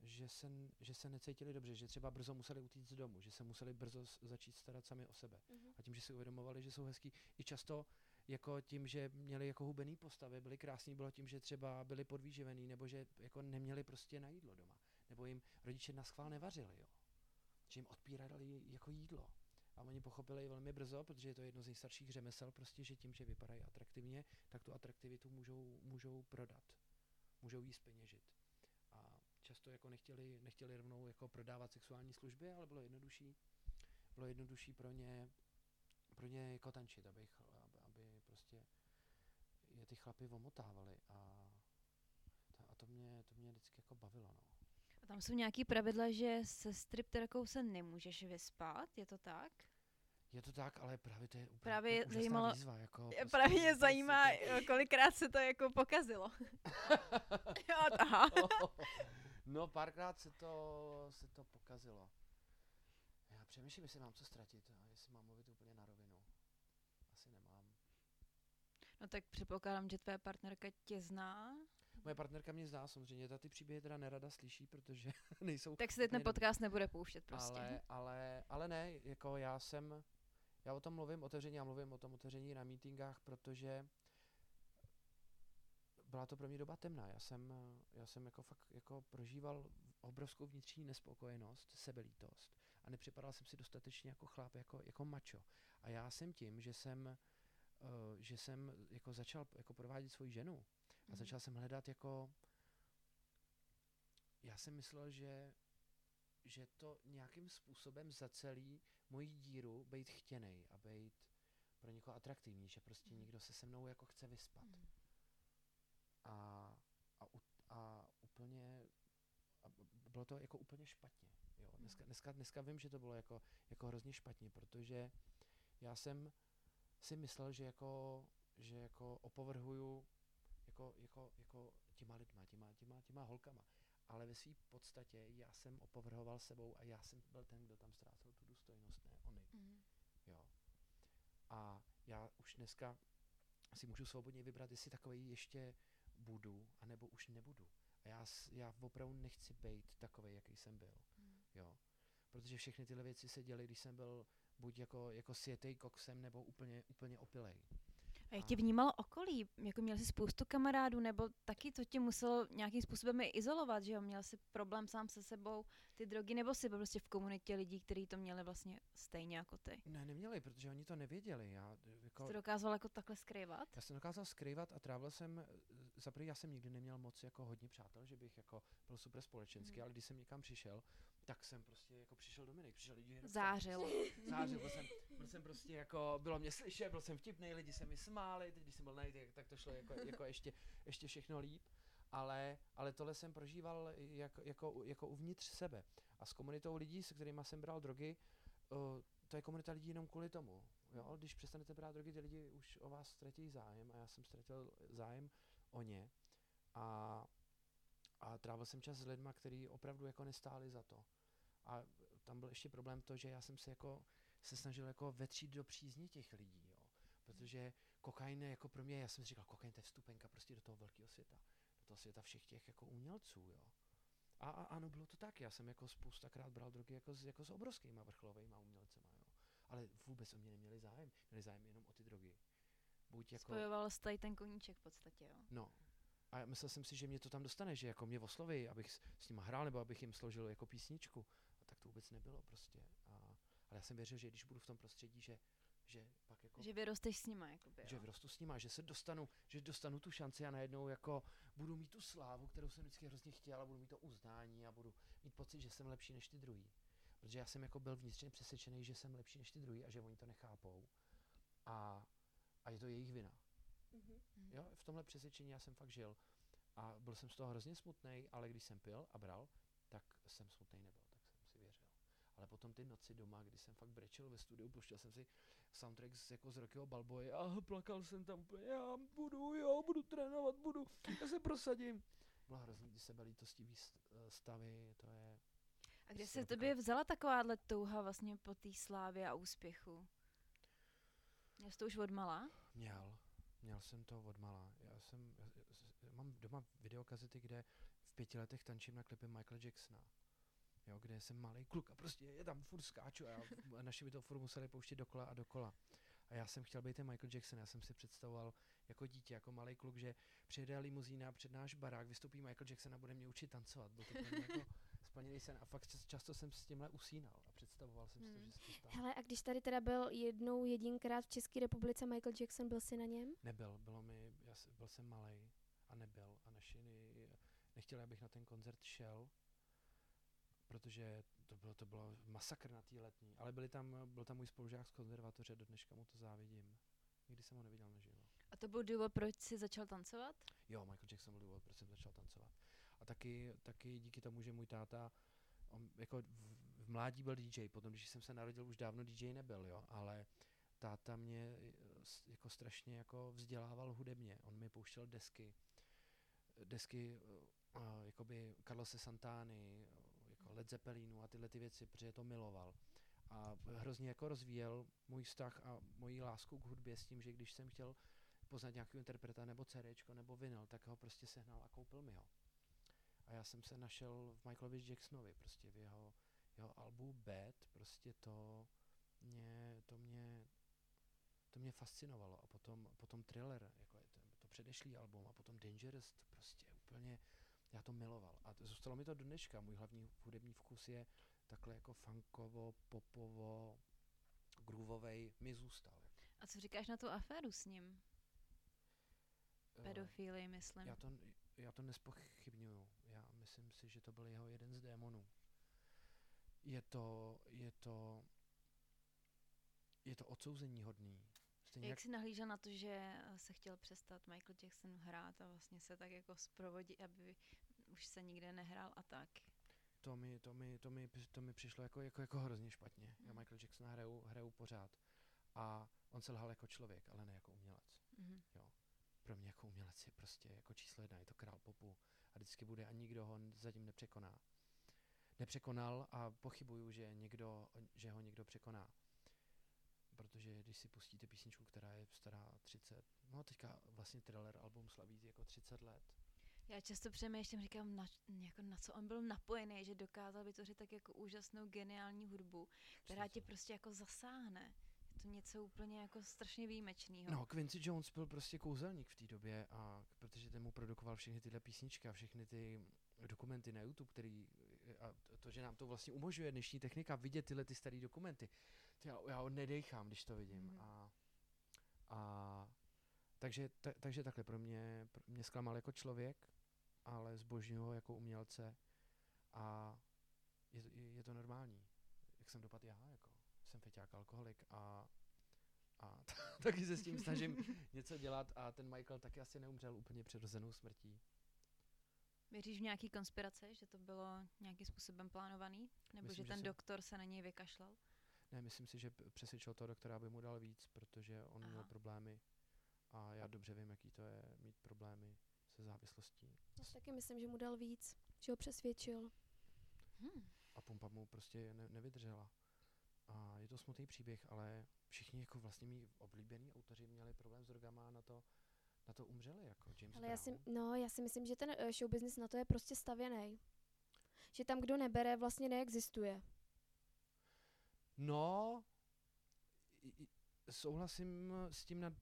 že se, že se necítili dobře, že třeba brzo museli utíct z domu, že se museli brzo začít starat sami o sebe. A tím, že si uvědomovali, že jsou hezký, i často jako tím, že měli jako hubený postavy, byli krásní, bylo tím, že třeba byli podvýživený, nebo že jako neměli prostě na jídlo doma. Nebo jim rodiče na schvál nevařili, jo. Že jim odpírali jako jídlo. A oni pochopili velmi brzo, protože je to jedno z nejstarších řemesel, prostě, že tím, že vypadají atraktivně, tak tu atraktivitu můžou, můžou prodat. Můžou jí speněžit. Často jako nechtěli, nechtěli rovnou jako prodávat sexuální služby, ale bylo jednodušší, bylo jednodušší pro ně, pro ně jako tančit, aby, aby, prostě je ty chlapy omotávali a, to, a to, mě, to mě vždycky jako bavilo, no. A tam jsou nějaký pravidla, že se stripterkou se nemůžeš vyspat, je to tak? Je to tak, ale právě to je úplně Právě zajímalo- výzva, jako Je, prostě právě mě zajímá, kolikrát se to jako pokazilo. jo, aha. no párkrát se to, se to pokazilo. Já přemýšlím, jestli mám co ztratit, a jestli mám mluvit úplně na rovinu. Asi nemám. No tak předpokládám, že tvoje partnerka tě zná. Moje partnerka mě zná samozřejmě, ta ty příběhy teda nerada slyší, protože nejsou... Tak se ten podcast nebude pouštět prostě. Ale, ale, ale ne, jako já jsem, já o tom mluvím otevřeně, já mluvím o tom otevření na meetingách, protože byla to pro mě doba temná. Já jsem, já jsem jako fakt jako prožíval obrovskou vnitřní nespokojenost, sebelítost a nepřipadal jsem si dostatečně jako chlap, jako, jako mačo. A já jsem tím, že jsem, uh, že jsem jako začal jako provádět svoji ženu a Mhm. začal jsem hledat jako, já jsem myslel, že že to nějakým způsobem zacelí moji díru být chtěnej a být pro někoho atraktivní, že prostě Mhm. někdo se se mnou jako chce vyspat. Mhm. A, a, u- a úplně, a b- bylo to jako úplně špatně. Jo. Dneska, Mhm. dneska, dneska vím, že to bylo jako, jako hrozně špatně, protože já jsem si myslel, že jako, že jako opovrhuju jako, jako, jako těma lidma, těma, těma, těma holkama. Ale ve své podstatě já jsem opovrhoval sebou a já jsem byl ten, kdo tam ztrácel tu důstojnost, ne oni. Mhm. Jo. A já už dneska si můžu svobodně vybrat, jestli takový ještě budu, anebo už nebudu. A já, já opravdu nechci být takový, jaký jsem byl. Mhm. Jo. Protože všechny tyhle věci se děly, když jsem byl buď jako, jako světej koksem, nebo úplně, úplně opilej. A jak tě vnímalo okolí? Jako měl jsi spoustu kamarádů, nebo taky to tě muselo nějakým způsobem i izolovat, že jo? Měl jsi problém sám se sebou, ty drogy, nebo jsi byl prostě v komunitě lidí, kteří to měli vlastně stejně jako ty? Ne, neměli, protože oni to nevěděli. Já, jako, Jsi to dokázal jako takhle skrývat? Já jsem dokázal skrývat a trávil jsem, za já jsem nikdy neměl moc jako hodně přátel, že bych jako byl super společenský, Mhm. ale když jsem někam přišel, tak jsem prostě jako přišel Dominik, přišel lidi. Zářil. Zářil, byl jsem, byl jsem prostě jako, bylo mě slyšet, byl jsem vtipný, lidi se mi smáli, teď když jsem byl najít, tak to šlo jako, jako ještě, ještě všechno líp. Ale, ale tohle jsem prožíval jako, jako, jako uvnitř sebe. A s komunitou lidí, se kterými jsem bral drogy, uh, to je komunita lidí jenom kvůli tomu. Jo? Když přestanete brát drogy, ty lidi už o vás ztratí zájem a já jsem ztratil zájem o ně. A, a trávil jsem čas s lidma, kteří opravdu jako nestáli za to. A tam byl ještě problém to, že já jsem se jako se snažil jako vetřít do přízně těch lidí, jo. Protože kokain jako pro mě, já jsem si říkal, kokain to je vstupenka prostě do toho velkého světa. Do toho světa všech těch jako umělců, jo. A, a ano, bylo to tak. Já jsem jako spoustakrát bral drogy jako s, jako s obrovskýma vrcholovými umělcema, jo. Ale vůbec o mě neměli zájem. Měli zájem jenom o ty drogy. Buď jako... Spojoval jsi tady ten koníček v podstatě, jo? No. A myslel jsem si, že mě to tam dostane, že jako mě osloví, abych s, s nima hrál, nebo abych jim složil jako písničku. A tak to vůbec nebylo prostě. A, ale já jsem věřil, že když budu v tom prostředí, že, že pak jako... Že vyrosteš s nima, jakoby, že jo? vyrostu s nima, že se dostanu, že dostanu tu šanci a najednou jako budu mít tu slávu, kterou jsem vždycky hrozně chtěl a budu mít to uznání a budu mít pocit, že jsem lepší než ty druhý. Protože já jsem jako byl vnitřně přesvědčený, že jsem lepší než ty druhý a že oni to nechápou. A, a je to jejich vina. Mhm. Mhm. Jo, v tomhle přesvědčení já jsem fakt žil. A byl jsem z toho hrozně smutný, ale když jsem pil a bral, tak jsem smutný nebyl, tak jsem si věřil. Ale potom ty noci doma, kdy jsem fakt brečel ve studiu, puštěl jsem si soundtrack z, jako z Rockyho Balboy a plakal jsem tam úplně, já budu, jo, budu trénovat, budu, já se prosadím. Byla hrozný ty sebelítostivý st- eh, stavy, to je, A kde se se tobě vzala takováhle touha vlastně po té slávě a úspěchu? Jsi to už od mala? Měl, měl jsem to od mala. Já jsem, já, já, mám doma videokazety, kde v pěti letech tančím na klipy Michaela Jacksona. Jo, kde jsem malý kluk a prostě je tam furt skáču a, já, a naši mi to furt museli pouštět dokola a dokola. A já jsem chtěl být ten Michael Jackson, já jsem si představoval jako dítě, jako malý kluk, že přijede limuzína před náš barák, vystoupí Michael Jackson a bude mě učit tancovat. Byl to jako splněný sen a fakt čas- často jsem s tímhle usínal a představoval jsem si to, Hmm. že se to stane. Hele, a když tady teda byl jednou jedinkrát v České republice Michael Jackson, byl jsi na něm? Nebyl, bylo mi, já s- byl jsem malý a nebyl a naši nechtěli, abych na ten koncert šel, protože to bylo, to bylo masakr na té letní, ale byli tam, byl tam můj spolužák z konzervatoře, do dneška mu to závidím. Nikdy jsem ho neviděl naživo. A to byl důvod, proč jsi začal tancovat? Jo, Michael Jackson byl důvod, proč jsem začal tancovat. A taky, taky díky tomu, že můj táta, on jako v, mládí byl DJ, potom když jsem se narodil, už dávno DJ nebyl, jo, ale táta mě eh, jako strašně jako vzdělával hudebně. On mi pouštěl desky, desky uh, jakoby Carlose Santány, eh, jako Led Zeppelinu a tyhle ty věci, protože to miloval. A hrozně jako rozvíjel můj vztah a moji lásku k hudbě s tím, že když jsem chtěl poznat nějakého interpreta nebo CDčko nebo vinyl, tak ho prostě sehnal a koupil mi ho. A já jsem se našel v Michaelovi Jacksonovi, prostě v jeho, jeho albu Bad, prostě to mě, to mě, to mě fascinovalo. A potom, potom Thriller, jako je to, to předešlý album, a potom Dangerous, to prostě úplně, já to miloval. A to, zůstalo mi to do dneška. Můj hlavní hudební vkus je takhle jako funkovo, popovo, groovovej, mi zůstal. A co říkáš na tu aféru s ním? Eh, Pedofílii, myslím. Já to, já to nespochybnuju. Myslím si, že to byl jeho jeden z démonů. Je to, je to, je to odsouzení hodný. Stejně Jak jsi nahlížel na to, že se chtěl přestat Michael Jackson hrát a vlastně se tak jako zprovodit, aby už se nikde nehrál a tak? to mi, to mi, to mi, to mi přišlo jako, jako, jako hrozně špatně. Já Mhm. Michael Jacksona hraju, hraju pořád. A on se lhal jako člověk, ale ne jako umělec. Mhm. Pro mě jako umělec je prostě jako číslo jedna, je to král popu a vždycky bude a nikdo ho zatím nepřekoná. Nepřekonal a pochybuju, že, někdo, že ho někdo překoná. Protože když si pustíte písničku, která je stará 30, no teďka vlastně Thriller album slaví jako 30 let. Já často přemýšlím, říkám, na, jako na co on byl napojený, že dokázal vytvořit tak jako úžasnou, geniální hudbu, která tě prostě jako zasáhne. To něco úplně jako strašně výjimečného. No, Quincy Jones byl prostě kouzelník v té době a protože ten mu produkoval všechny tyhle písničky a všechny ty dokumenty na YouTube, který a to, že nám to vlastně umožňuje dnešní technika vidět tyhle ty staré dokumenty. To já, já nedejchám, když to vidím. Mhm. A, a takže, ta, takže takhle pro mě, pro mě zklamal jako člověk, ale zbožňuji ho jako umělce a je, je, je to normální. Jak jsem dopadl já, jako jsem feťák alkoholik a, a taky se s tím snažím něco dělat a ten Michael taky asi neumřel úplně přirozenou smrtí. Věříš v nějaký konspirace, že to bylo nějakým způsobem plánovaný? Nebo Myslím, že že ten jsem- doktor se na něj vykašlal? Ne, myslím si, že přesvědčil toho doktora, aby mu dal víc, protože on měl Aha. problémy a já dobře vím, jaký to je mít problémy se závislostí. Já si taky myslím, že mu dal víc, že ho přesvědčil. Hmm. A pumpa mu prostě ne, nevydržela. A je to smutný příběh, ale všichni jako vlastně mý oblíbení autoři měli problém s drogama a na to, na to umřeli, jako James Ale já si, Brown. no, já si myslím, že ten eh, show business na to je prostě stavěný. Že tam, kdo nebere, vlastně neexistuje. No, souhlasím s tím, nad,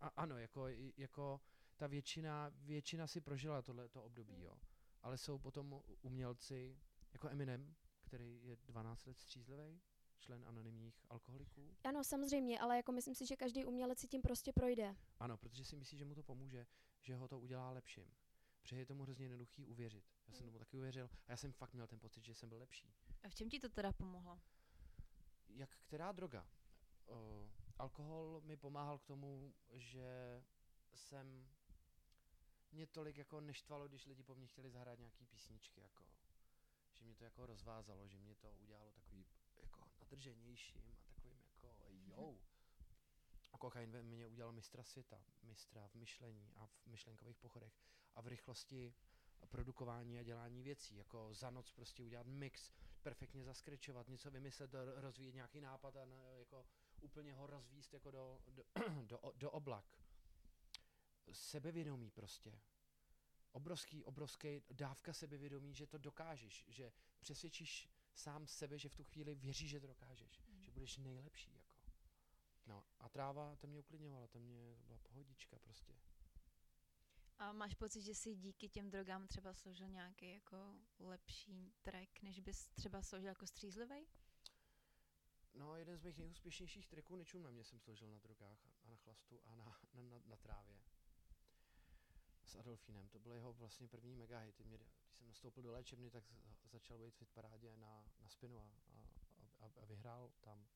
a, ano, jako, jako ta většina, většina si prožila tohleto období, Hmm. jo. Ale jsou potom umělci, jako Eminem, který je 12 let střízlivý, člen anonymních alkoholiků. Ano, samozřejmě, ale jako myslím si, že každý umělec si tím prostě projde. Ano, protože si myslí, že mu to pomůže, že ho to udělá lepším. Protože je tomu hrozně jednoduchý uvěřit. Já jsem Hmm. tomu taky uvěřil a já jsem fakt měl ten pocit, že jsem byl lepší. A v čem ti to teda pomohlo? Jak která droga? O, alkohol mi pomáhal k tomu, že jsem mě tolik jako neštvalo, když lidi po mně chtěli zahrát nějaký písničky, jako, že mě to jako rozvázalo, že mě to udělalo takový nadrženějším a takovým jako jo. A kokain ve mně udělal mistra světa, mistra v myšlení a v myšlenkových pochodech a v rychlosti produkování a dělání věcí, jako za noc prostě udělat mix, perfektně zaskrečovat, něco vymyslet, ro- rozvíjet nějaký nápad a jako úplně ho rozvíst jako do, do, do, do oblak. Sebevědomí prostě. Obrovský, obrovský dávka sebevědomí, že to dokážeš, že přesvědčíš sám sebe, že v tu chvíli věříš, že to dokážeš, že budeš nejlepší, jako. No a tráva, to mě uklidňovala, to mě, to byla pohodička prostě. A máš pocit, že si díky těm drogám třeba složil nějaký jako lepší track, než bys třeba složil jako střízlivý? No, jeden z mých nejúspěšnějších tracků Nečum na mě jsem složil na drogách a na chlastu a na, na, na, na trávě. S Adolfínem. To byl jeho vlastně první mega hit. Mě, když jsem nastoupil do léčebny, tak začal být v hitparádě na, na spinu a, a, a, a vyhrál tam.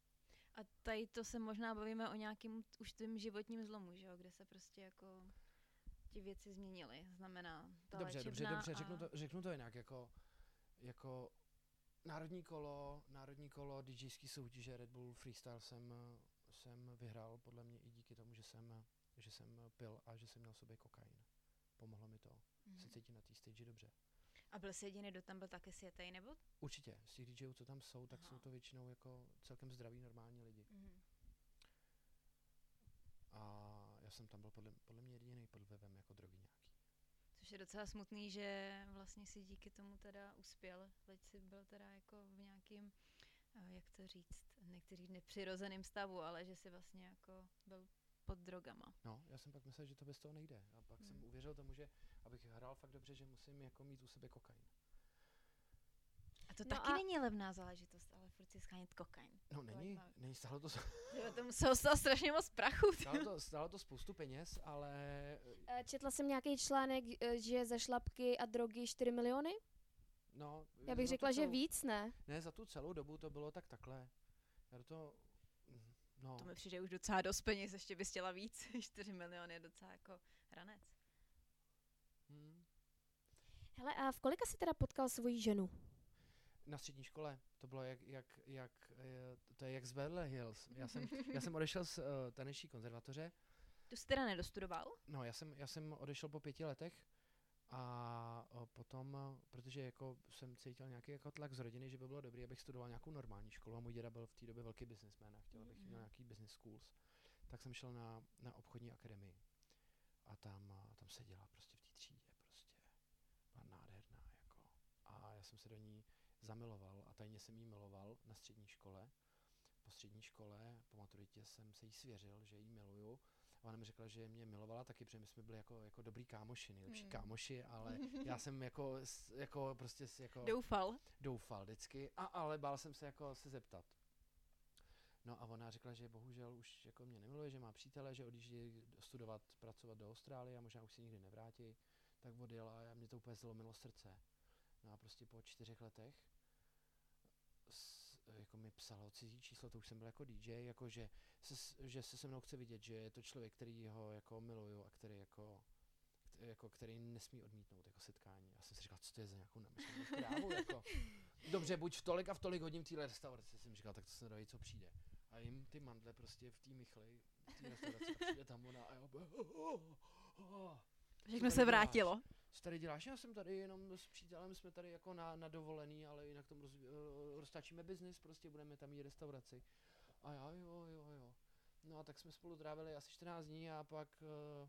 A tady to se možná bavíme o nějakým už tvým životním zlomu, že jo? Kde se prostě jako ti věci změnily. Znamená ta dobře, dobře, dobře, a... řeknu to, řeknu to jinak, jako, jako národní kolo, národní kolo DJský soutěže Red Bull Freestyle jsem, jsem vyhrál podle mě i díky tomu, že jsem, že jsem pil a že jsem měl v sobě kokain. Pomohlo mi to Mhm. se cítit na té stage dobře. A byl jsi jediný, kdo tam byl taky světej, nebo? Určitě, z těch DJů, co tam jsou, tak Aha. jsou to většinou jako celkem zdraví, normální lidi. Mhm. A já jsem tam byl podle, podle mě jediný pod vlivem jako drogy nějaký. Což je docela smutný, že vlastně si díky tomu teda uspěl, leč si byl teda jako v nějakým, eh, jak to říct, říct nepřirozeným stavu, ale že si vlastně jako byl pod drogama. No, já jsem pak myslel, že to bez toho nejde. A pak jsem Hmm. uvěřil tomu, že abych hrál fakt dobře, že musím jako mít u sebe kokain. A to No taky a- není levná záležitost, ale furt si schánět kokain. No není, není stálo to, Jo, to muselo stát strašně moc prachu. ty. stálo to, stálo to spoustu peněz, ale Eh, Četla jsem nějaký článek, eh, že za šlapky a drogy 4 miliony? no... Já bych řekla, že celou- víc, ne? Ne, za tu celou dobu to bylo tak takhle. Já do to... No, To mi přijde už docela dost peněz, ještě bys chtěla víc. 4 miliony je docela jako ranec. hm. Hele, a v kolika jsi teda potkal svoji ženu? Na střední škole to bylo jak, jak, jak eh, to je jak z Beverly Hills. Já jsem, já jsem odešel z uh, taneční konzervatoře, Tu jsi teda nedostudoval? no já jsem, já jsem odešel po pěti letech a o, potom, eh, protože jako jsem cítil nějaký jako tlak z rodiny, že by bylo dobré, abych studoval nějakou normální školu a můj děda byl v té době velký businessman a chtěl, abych měl nějaký business schools, tak jsem šel na, na obchodní akademii a tam, a tam seděla prostě v té třídě prostě. Byla nádherná jako. A já jsem se do ní zamiloval a tajně jsem jí miloval na střední škole. Po střední škole, po maturitě jsem se jí svěřil, že jí miluju. A ona mi řekla, že mě milovala taky, protože my jsme byli jako, jako dobrý kámoši, nejlepší Hmm. kámoši, ale já jsem jako, jako prostě jako Doufal. doufal vždycky, a, ale bál jsem se jako se zeptat. No a ona řekla, že bohužel už jako mě nemiluje, že má přítele, že odjíždí studovat, pracovat do Austrálie a možná už se nikdy nevrátí, tak odjela a mě to úplně zlomilo srdce. No a prostě po čtyřech letech jako mi psalo cizí číslo, to už jsem byl jako DJ, jako že se, že se se mnou chce vidět, že je to člověk, který ho jako miluju a který jako jako, který nesmí odmítnout jako setkání. Já jsem si říkal, co to je za nějakou namyšlenou krávu, jako. Dobře, buď v tolik a v tolik hodin v téhle restauraci, jsem říkal, tak to se nedají, co přijde. A jim ty mandle prostě v té mychli, v té restauraci, a přijde tam ona a já úplně, Všechno tady se děláš? vrátilo. Co tady děláš? Já jsem tady jenom s přítelem, jsme tady jako na, na dovolený, ale jinak tam roz, uh, roztáčíme biznis, prostě budeme tam mít restauraci. A já, jo, jo, jo. No a tak jsme spolu trávili asi 14 dní a pak, uh,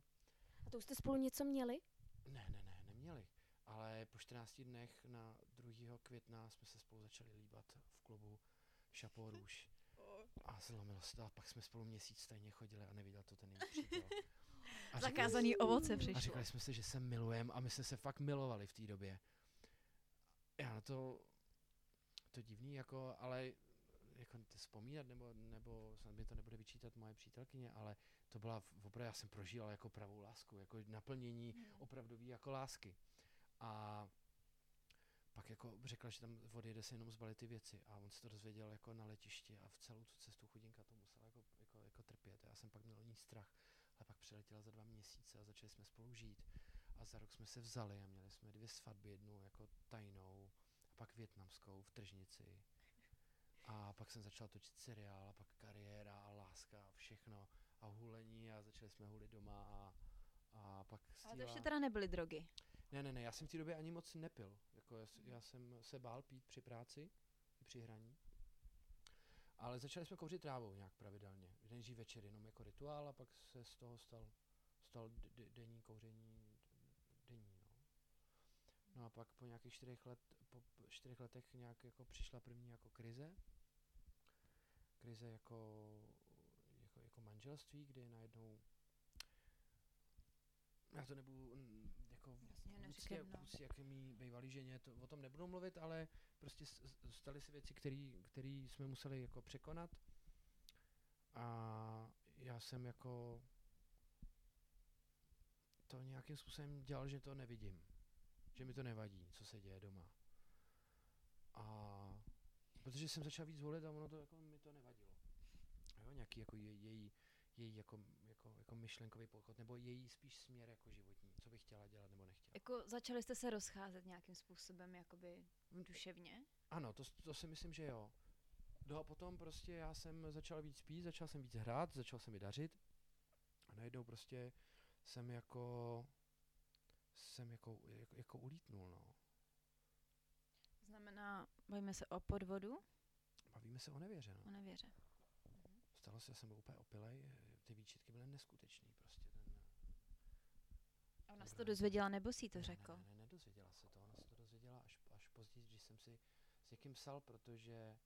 A to už jste spolu něco měli? ne, ne, ne, neměli. Ale po 14 dnech na 2. května jsme se spolu začali líbat v klubu Chapeau Rouge. A zlomilo se to a pak jsme spolu měsíc stejně chodili a neviděl to ten její přítel. A říkali- Zakázaný ovoce a přišlo. říkali jsme si, že se milujeme a my jsme se fakt milovali v té době. Já na to, to divný, jako, ale jako vzpomínat, nebo, nebo snad mi to nebude vyčítat moje přítelkyně, ale to byla opravdu, já jsem prožíval jako pravou lásku, jako naplnění Hmm. opravdový jako lásky. A pak jako řekla, že tam odjede se jenom zbalit ty věci a on se to dozvěděl jako na letišti a v celou tu cestu chudinka to musela jako, jako, jako trpět. Já jsem pak měl ní strach, ale pak přiletěla za dva měsíce a začali jsme spolu žít. A za rok jsme se vzali a měli jsme dvě svatby, jednu jako tajnou a pak větnamskou v tržnici. A pak jsem začal točit seriál a pak kariéra a láska a všechno a hulení a začali jsme hulit doma a, a pak Ale to ještě teda nebyly drogy. Ne, ne, ne, já jsem v té době ani moc nepil. Jako já, já jsem se bál pít při práci, i při hraní. Ale začali jsme kouřit trávou nějak pravidelně. Nejdřív večer jenom jako rituál a pak se z toho stal, stal d- denní kouření denní, no. No a pak po nějakých čtyřech, let, po čtyřech letech nějak jako přišla první jako krize. Krize jako, jako, jako manželství, kdy najednou já to nebudu jako Jasně, neříkej, no. jak mý bývalý ženě, to, o tom nebudu mluvit, ale prostě staly se věci, které jsme museli jako překonat. A já jsem jako to nějakým způsobem dělal, že to nevidím. Že mi to nevadí, co se děje doma. A protože jsem začal víc volit a ono to jako mi to nevadilo. Jo, nějaký jako je, její, její jako, jako, jako myšlenkový pochod, nebo její spíš směr jako životní, co bych chtěla dělat nebo nechtěla. Jako začali jste se rozcházet nějakým způsobem jakoby duševně? Ano, to, to si myslím, že jo. No a potom prostě já jsem začal víc pít, začal jsem víc hrát, začal se mi dařit. A najednou prostě jsem jako jsem jako, jako, jako ulítnul, no. Znamená, bavíme se o podvodu, Bavíme se o nevěře, no. o nevěře. Stalo se, já jsem byl úplně opilej, ty výčitky byly neskutečný prostě. Ten, A ona se to dozvěděla, nebo si to ne, řekl? Ne, ne, nedozvěděla se to, ona se to dozvěděla až, až později, když jsem si s někým psal, protože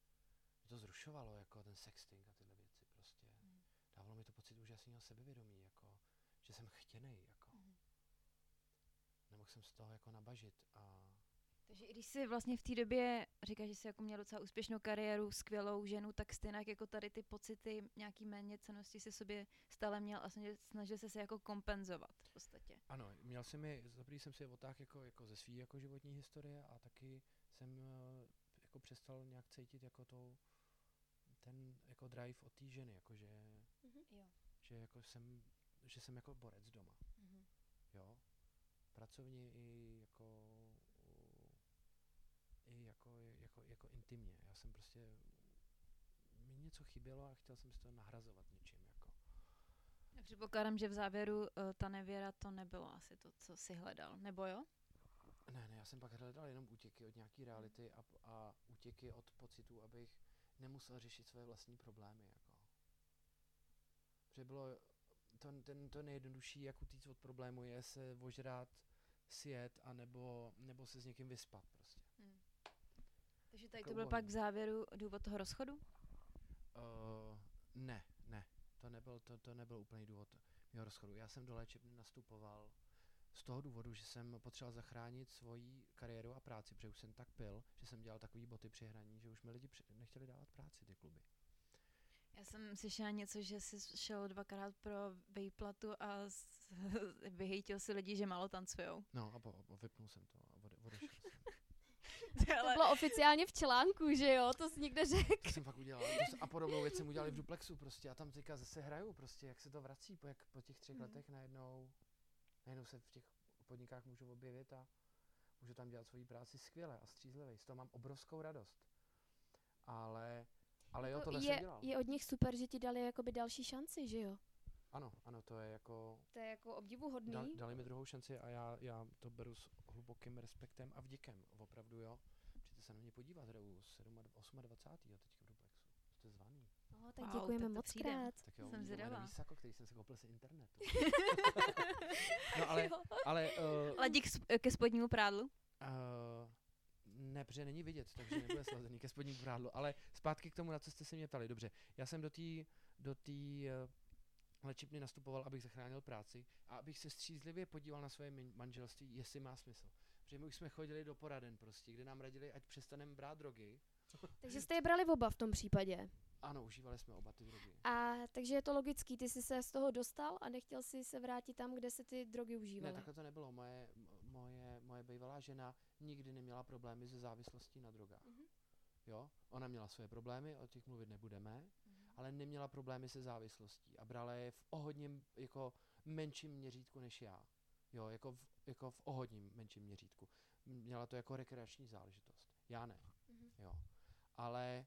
mě to zrušovalo, jako ten sexting a tyhle věci prostě. Mhm. Dávalo mi to pocit úžasného sebevědomí, jako, že jsem chtěnej, jako. Mhm. Nemohl jsem z toho jako nabažit a Takže i když jsi vlastně v té době říkáš, že jsi jako měl docela úspěšnou kariéru, skvělou ženu, tak stejně jako tady ty pocity, nějaký méně cenosti si sobě stále měl a snažil, snažil se se jako kompenzovat v podstatě. Ano, měl jsem je, za prvý jsem si je otáhl jako, jako ze své jako životní historie a taky jsem eh, jako přestal nějak cítit jako to, ten jako drive od té ženy, jako že, Jo. že jako jsem, že jsem jako borec doma, Mhm. jo. Pracovně i jako, jako, jako, intimně. Já jsem prostě, mi něco chybělo a chtěl jsem si to nahrazovat něčím, jako. Já předpokládám, že v závěru uh, ta nevěra to nebylo asi to, co si hledal, nebo jo? Ne, ne, já jsem pak hledal jenom útěky od nějaký reality a, a útěky od pocitu, abych nemusel řešit své vlastní problémy, jako. Protože bylo, to, ten, to nejjednodušší, jak utíct od problému, je se ožrát, sjet, a nebo, nebo se s někým vyspat prostě. Takže tady Takhle to byl pak v závěru důvod toho rozchodu? Uh, ne, ne, to nebyl, to, to nebyl úplný důvod mého rozchodu. Já jsem do léčebny nastupoval z toho důvodu, že jsem potřeboval zachránit svoji kariéru a práci, protože už jsem tak pil, že jsem dělal takový boty při hraní, že už mi lidi při, nechtěli dávat práci, ty kluby. Já jsem slyšela něco, že jsi šel dvakrát pro výplatu a s- vyhejtil si lidi, že málo tancujou. No a, po, a vypnul jsem to a ode, odešel jsem. To bylo oficiálně v článku, že jo? To jsi někde řekl. To jsem fakt udělal. To a podobnou věc jsem udělal i v duplexu prostě. A tam teďka zase hraju prostě, jak se to vrací po, jak, po těch třech Mhm. letech najednou, najednou se v těch podnikách můžu objevit a můžu tam dělat svoji práci skvěle a střízlivě. Z toho mám obrovskou radost. Ale, ale jo, Jako tohle jsem je, dělal. je od nich super, že ti dali jakoby další šanci, že jo? Ano, ano, to je jako, To je jako obdivuhodný. da, dali mi druhou šanci a já, já to beru s hlubokým respektem a vděkem, opravdu jo. Přijďte se na mě podívat, hraju 7, 28. jo, teďka v duplexu. Jste zvaný. No, tak Wow, děkujeme moc přijde. krát. Tak jo, Jsem zvědavá. nový sako, který jsem si koupil z internetu. no ale, ale uh, Ladík s- ke spodnímu prádlu? uh, ne, protože není vidět, takže nebude slazený ke spodnímu prádlu. Ale zpátky k tomu, na co jste se mě ptali. Dobře, já jsem do té do tý, léčebny nastupoval, abych zachránil práci a abych se střízlivě podíval na své manželství, jestli má smysl. Protože my už jsme chodili do poraden prostě, kde nám radili, ať přestaneme brát drogy. Takže jste je brali oba v tom případě. Ano, užívali jsme oba ty drogy. A takže je to logický, ty jsi se z toho dostal a nechtěl jsi se vrátit tam, kde se ty drogy Ne, užívaly. takhle to nebylo. Moje, moje, moje bývalá žena nikdy neměla problémy se závislostí na drogách. Mhm. Jo? Ona měla své problémy, o těch mluvit nebudeme, ale neměla problémy se závislostí a brala je v ohodním, jako menším měřítku než já. Jo, jako v, jako v ohodním menším měřítku. Měla to jako rekreační záležitost. Já ne, Mhm. jo. Ale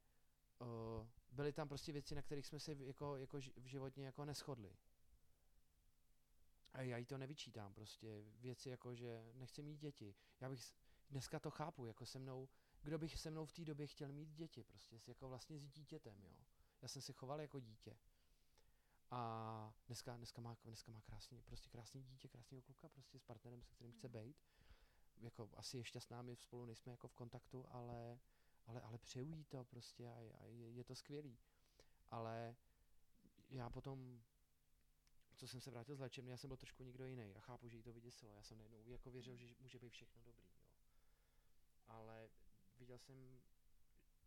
uh, byly tam prostě věci, na kterých jsme se v- jako, jako v životně jako neschodli. A já jí to nevyčítám prostě. Věci jako, že nechci mít děti. Já bych, dneska to chápu, jako se mnou, kdo bych se mnou v té době chtěl mít děti, prostě s- jako vlastně s dítětem, jo. Já jsem se choval jako dítě. A dneska, dneska, má, dneska má krásný, prostě krásný dítě, krásného kluka, prostě s partnerem, se kterým chce Mhm. být. Jako asi je šťastná, my spolu nejsme jako v kontaktu, ale, ale, ale přeju jí to prostě a, a je, je to skvělý. Ale já potom, co jsem se vrátil z léčebny, já jsem byl trošku někdo jiný a chápu, že jí to vyděsilo. Já jsem najednou jako věřil, že může být všechno dobrý, jo. Ale viděl jsem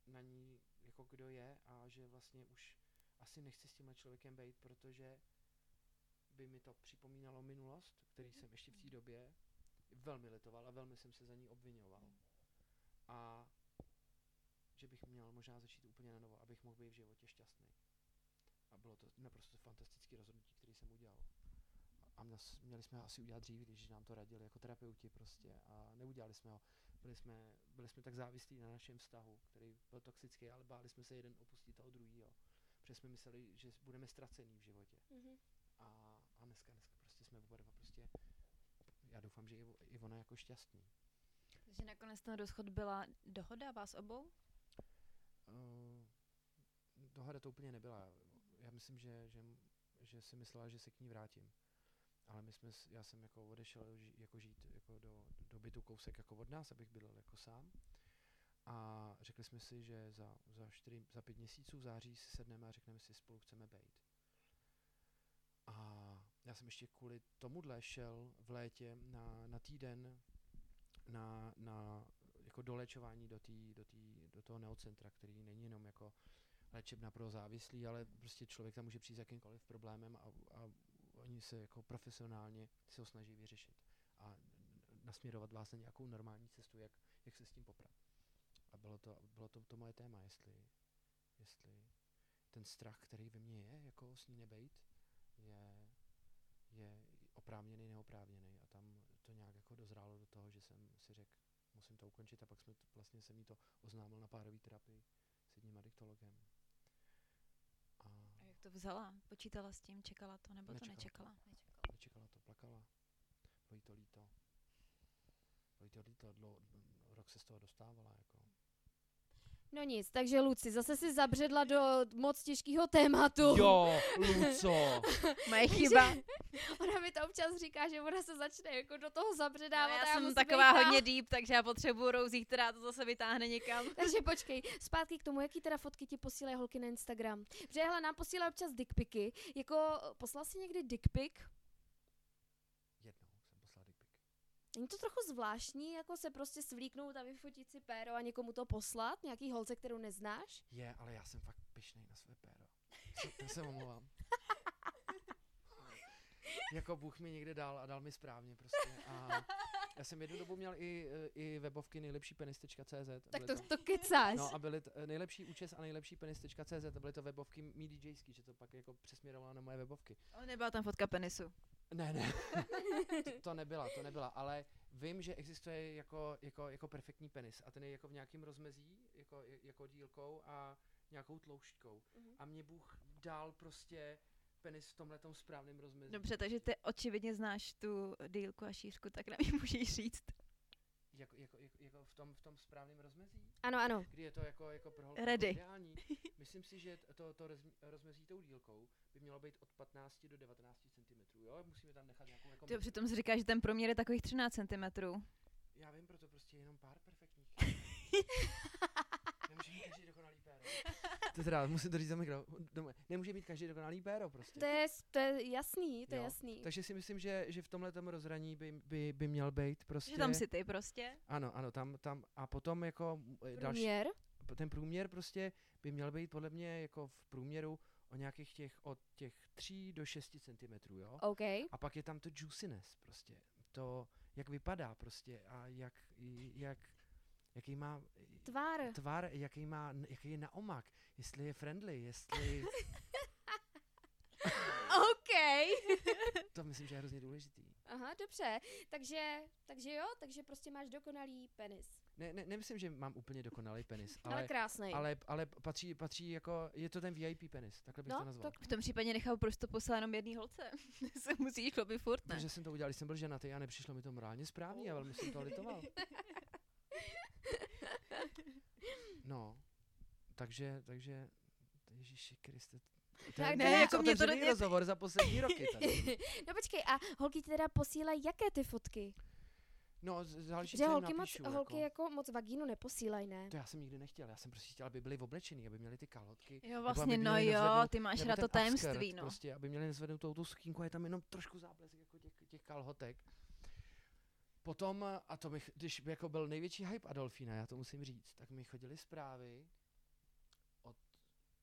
na ní, jako kdo je a že vlastně už asi nechci s tímhle člověkem být, protože by mi to připomínalo minulost, který jsem ještě v té době velmi litoval a velmi jsem se za ní obvinoval. A že bych měl možná začít úplně na novo, abych mohl být v životě šťastný. A bylo to naprosto fantastické rozhodnutí, který jsem udělal. A měli jsme ho asi udělat dřív, když nám to radili jako terapeuti prostě a neudělali jsme ho. Byli jsme, byli jsme tak závislí na našem vztahu, který byl toxický, ale báli jsme se jeden opustit toho druhého. Protože jsme mysleli, že budeme ztracení v životě. Mhm. A, a dneska, dneska prostě jsme oba dva prostě, já doufám, že i ona jako šťastný. Takže nakonec ten rozchod byla dohoda vás obou? Uh, dohoda to úplně nebyla. Já myslím, že, že že si myslela, že se k ní vrátím. Ale my jsme, já jsem jako odešel jako žít jako do, do bytu kousek jako od nás, abych byl jako sám. A řekli jsme si, že za, za, čtyři, za pět měsíců v září si sedneme a řekneme si, spolu chceme být. A já jsem ještě kvůli tomuhle šel v létě na, na týden na, na jako dolečování do, tý, do, tý, do toho neocentra, který není jenom jako léčebna pro závislí, ale prostě člověk tam může přijít s jakýmkoliv problémem a, a oni se jako profesionálně se ho snaží vyřešit a nasměrovat vás na nějakou normální cestu, jak, jak se s tím poprat. A bylo to, bylo to, to moje téma, jestli, jestli ten strach, který ve mně je, jako s ní nebejt, je, je oprávněný, neoprávněný. A tam to nějak jako dozrálo do toho, že jsem si řekl, musím to ukončit a pak jsme vlastně jsem jí to oznámil na párový terapii s jedním adiktologem. Jak to vzala? Počítala s tím? Čekala to? Nebo to Nečekala. nečekala? Nečekala. nečekala to, plakala. Bylo jí to líto. Bylo jí to líto, dlouho, rok se z toho dostávala. Jako. No nic, takže Luci, zase si zabředla do moc těžkého tématu. Jo, Luco! Moje chyba. Ona mi to občas říká, že ona se začne jako do toho No, zabředávat. a já jsem musím taková být hodně deep, takže já potřebuju Rouzí, která to zase vytáhne někam. Takže počkej, zpátky k tomu, jaký teda fotky ti posílají holky na Instagram. Protože hele, nám posílají občas dickpiky. Jako, poslal jsi někdy dickpic? Jednou jsem poslal dick pic. Není to trochu zvláštní, jako se prostě svlíknout a vyfotit si péro a někomu to poslat? Nějaký holce, kterou neznáš? Je, ale já jsem fakt pišnej na své péro. Já se omlouvám. jako Bůh mi někde dal a dal mi správně prostě. A já jsem jednu dobu měl i, i webovky nejlepší penis.cz. Tak to, to kecáš. No a byly t- nejlepší účes a nejlepší penis.cz a byly to webovky mý DJský, že to pak jako přesměrovalo na moje webovky. O, nebyla tam fotka penisu. Ne, ne, to, to nebyla, to nebyla, ale vím, že existuje jako, jako, jako perfektní penis a ten je jako v nějakém rozmezí, jako, jako dílkou a nějakou tloušťkou. Mhm. A mě Bůh dal prostě penis v tomhletom správném rozmezí. Dobře, takže ty očividně znáš tu dílku a šířku, tak nám ji můžeš říct. Jako, jako, jako, jako v, tom, v tom správném rozmezí, Ano, ano. kdy je to jako, jako pro holku Ready. jako ideální. Myslím si, že to, to rozm- rozmezí tou dílkou by mělo být od 15 do 19 cm, jo? Musíme tam nechat nějakou jako... Ty přitom si říkáš, že ten průměr je takových 13 cm. Já vím, proto prostě jenom pár perfektních. Nemůže mít každý dokonalý péro. To teda, musím to říct za mikro. Nemůže mít každý dokonalý péro prostě. To je, to je jasný, to je Jo, jasný. Takže si myslím, že, že v tomhle rozhraní by, by, by měl být prostě... Že tam si ty prostě. Ano, ano, tam, tam a potom jako eh, další, Průměr? ten průměr prostě by měl být podle mě jako v průměru o nějakých těch od těch 3 do 6 cm, jo? OK. A pak je tam to juiciness prostě, to, jak vypadá prostě a jak, jak jaký má Tvár. tvar, jaký má, jaký je naomak, jestli je friendly, jestli, OK. to myslím, že je hrozně důležitý. Aha, dobře. Takže, takže jo, takže prostě máš dokonalý penis. Ne, ne, nemyslím, že mám úplně dokonalý penis, Ale, ale, krásný. ale, ale patří, patří jako, je to ten VIP penis, takhle bych No, to nazval. tak- V tom případě nechal prostě poslat jenom jedný holce. se musíš chlopit furt, ne? Protože jsem to udělal, jsem byl ženatý a nepřišlo mi to morálně správně a velmi jsem to litoval. No, takže, takže, Ježíši Kriste. To Tak je ne, nejvíc jako mě to rozhovor za poslední roky tady. no počkej, a holky ti teda posílají jaké ty fotky? No, záleží, Že co jim holky, napíšu, moc, holky jako. jako moc vagínu neposílají, ne? To já jsem nikdy nechtěl, já jsem prostě chtěl, aby byli oblečený, aby měli ty kalhotky. Jo, vlastně, no jo, nezvednout- ty máš rád to tajemství, upskirt no. Prostě, aby měli nezvednutou tu skínku a je tam jenom trošku záblesk jako těch, těch kalhotek. Potom, a to mi, ch- když jako byl největší hype Adolfína, já to musím říct, tak mi chodily zprávy od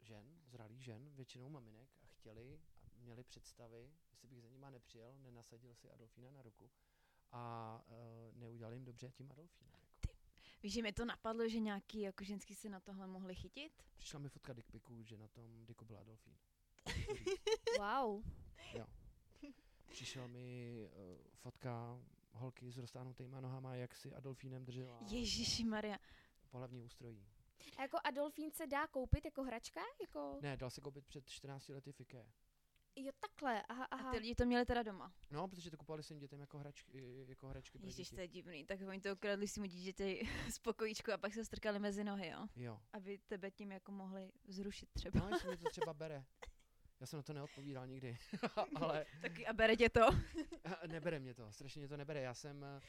žen, zralých žen, většinou maminek a chtěli a měli představy, jestli bych za nima nepřijel, nenasadil si Adolfína na ruku a uh, neudělal jim dobře tím Adolfína. Jako. Víš, že mi to napadlo, že nějaký jako ženský se na tohle mohli chytit? Přišla mi fotka dickpiku, že na tom diku byl Adolfín. Wow. Přišla mi uh, fotka holky s roztáhnutýma nohama, jak si Adolfínem držela Ježíši Maria. pohlavní ústrojí. A jako Adolfín se dá koupit jako hračka? Jako... Ne, dal se koupit před 14 lety v IKEA. Jo, takhle, aha, aha. A ty lidi to měli teda doma. No, protože to kupovali svým dětem jako hračky, jako hračky pro Ježíš, děti. to je divný. Tak oni to ukradli svým dítěti z pokojíčku a pak se strkali mezi nohy, jo? Jo. Aby tebe tím jako mohli zrušit třeba. No, jestli mi to třeba bere. Já jsem na to neodpovídal nikdy, ale Taky a bere tě to. nebere mě to, strašně mě to nebere. Já jsem, eh,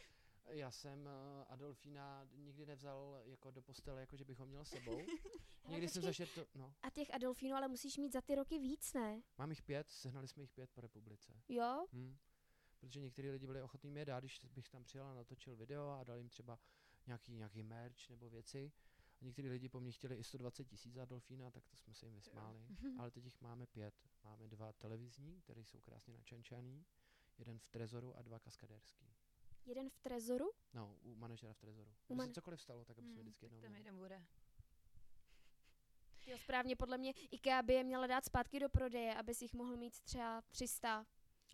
já jsem eh, Adolfína nikdy nevzal jako do postele, jako že bych ho měl s sebou. Někdy jsem počkej. zašel to, no, A těch Adolfínů ale musíš mít za ty roky víc, ne? mám jich pět, sehnali jsme jich pět po republice. Jo? Hm. Protože některý lidi byli ochotní mě dát, když bych tam přijel a natočil video a dal jim třeba nějaký, nějaký merch nebo věci. A některý lidi po mně chtěli i 120 tisíc za Dolfína, tak to jsme se jim vysmáli. Ale teď jich máme pět. Máme dva televizní, které jsou krásně načančaný, jeden v Trezoru a dva kaskadérský. Jeden v Trezoru? No, u manažera v Trezoru. U Kdyby se man- cokoliv stalo, tak aby jsme Hmm, vždycky tak jednou tam jeden bude. Jo, správně, podle mě IKEA by je měla dát zpátky do prodeje, aby si jich mohl mít třeba 300.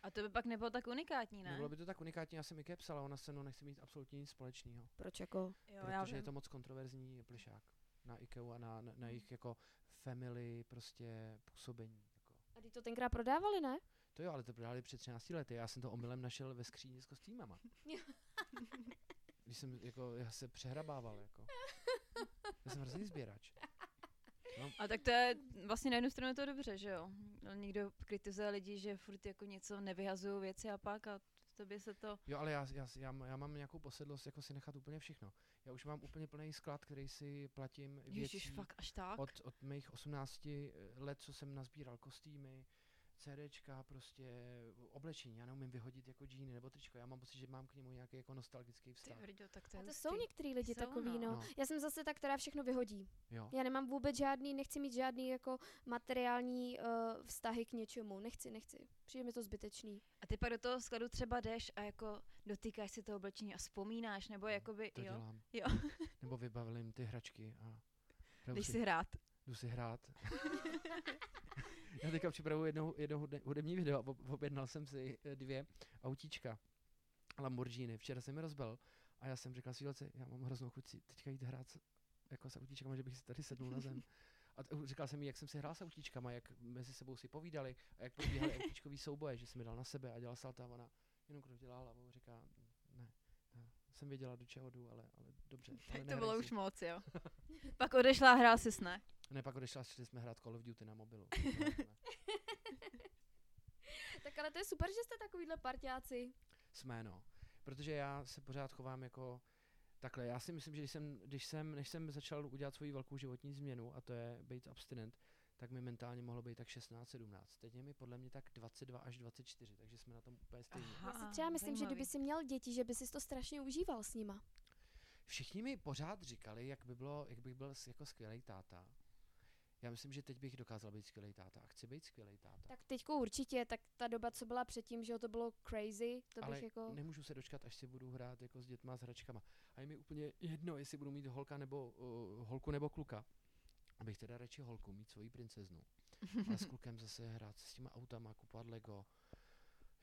A to by pak nebylo tak unikátní, ne? Nebylo by to tak unikátní, já jsem Ike psal, ale ona se mnou nechce mít absolutně nic společného. Proč jako? Jo, já protože je to moc kontroverzní plišák na IKEA a na, na, na jejich jako family prostě působení. Jako. A ty to tenkrát prodávali, ne? To jo, ale to prodali před 13 lety. Já jsem to omylem našel ve skříni s kostýmama. Když jsem jako, já se přehrabával, jako. Já jsem hrozný sběrač. A tak to je vlastně na jednu stranu je to dobře, že jo? No, Někdo kritizuje lidi, že furt jako něco nevyhazují věci a pak a tobě se to... Jo, ale já, já, já, já mám nějakou posedlost jako si nechat úplně všechno. Já už mám úplně plný sklad, který si platím věcí Ježiš, fakt až tak? od, od mých 18 let, co jsem nazbíral kostýmy, CDčka, prostě oblečení. Já neumím vyhodit jako džíny nebo tričko. Já mám pocit, že mám k němu nějaký jako nostalgický Ty vztah. vrďo, tak to je A to hustý. jsou některý lidi Jsou, takový, no. no. No. Já jsem zase ta, která všechno vyhodí. Jo. Já nemám vůbec žádný, nechci mít žádný jako materiální uh, vztahy k něčemu. Nechci, nechci. Přijde mi to zbytečný. A ty pak do toho skladu třeba jdeš a jako dotýkáš si toho oblečení a vzpomínáš, nebo jakoby, To jo, dělám. Jo. nebo vybavím ty hračky a jdeš si hrát. jdu si hrát. Já teďka připravuji jedno, jedno hude- hudební video a ob- objednal jsem si eh, dvě autíčka Lamborghini. Včera jsem je rozbil a já jsem říkal svýlce, já mám hroznou chuť si teďka jít hrát s, jako s autíčkama, že bych si tady sednul na zem. A t- říkal jsem jí, jak jsem si hrál s autíčkama, jak mezi sebou si povídali a jak probíhaly autíčkový souboje, že jsem mi dal na sebe a dělal salta a ona jenom krutila hlavou a říká, ne, já jsem věděla, do čeho jdu, ale, ale dobře. Ale Tak to bylo si." už moc, jo. pak odešla a hrál si ne? Ne, pak odešla, šli jsme hrát Call of Duty na mobilu. Tak ale to je super, že jste takovýhle partiáci. Jsme, no. Protože já se pořád chovám jako takhle. Já si myslím, že když jsem, když jsem, než jsem začal udělat svoji velkou životní změnu, a to je být abstinent, tak mi mentálně mohlo být tak 16, 17. Teď je mi podle mě tak 22 až 24, takže jsme na tom úplně stejně. Aha. Já si A, třeba myslím, že zajímavý. kdyby si měl děti, že by si to strašně užíval s nima. Všichni mi pořád říkali, jak, by bylo, jak bych byl jako skvělý táta. Já myslím, že teď bych dokázal být skvělý táta a chci být skvělý táta. Tak teďko určitě, tak ta doba, co byla předtím, že to bylo crazy, to Ale bych jako... nemůžu se dočkat, až si budu hrát jako s dětma, s hračkama. A je mi úplně jedno, jestli budu mít holka nebo, uh, holku nebo kluka. Abych teda radši holku, mít svoji princeznu. Ale s klukem zase hrát s těma autama, kupovat Lego.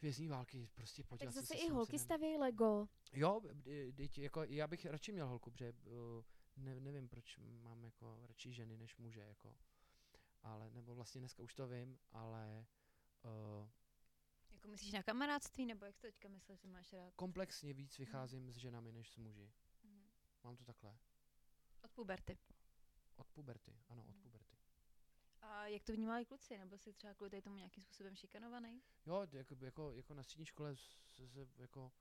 Vězní války, prostě Tak podívat se zase se i holky stavějí Lego. Jo, dyť jako já bych radši měl holku, protože uh, ne, nevím, proč mám jako radši ženy než muže, jako. Ale, nebo vlastně dneska už to vím, ale uh, Jako myslíš na kamarádství, nebo jak to teďka myslíš, že máš rád? komplexně víc vycházím s ženami než s muži. Mhm. Mám to takhle. Od puberty. Od puberty, ano, od Mhm. puberty. A jak to vnímali kluci? Nebo jsi třeba kvůli tomu nějakým způsobem šikanovaný? Jo, jako, jako, jako na střední škole, se, jako,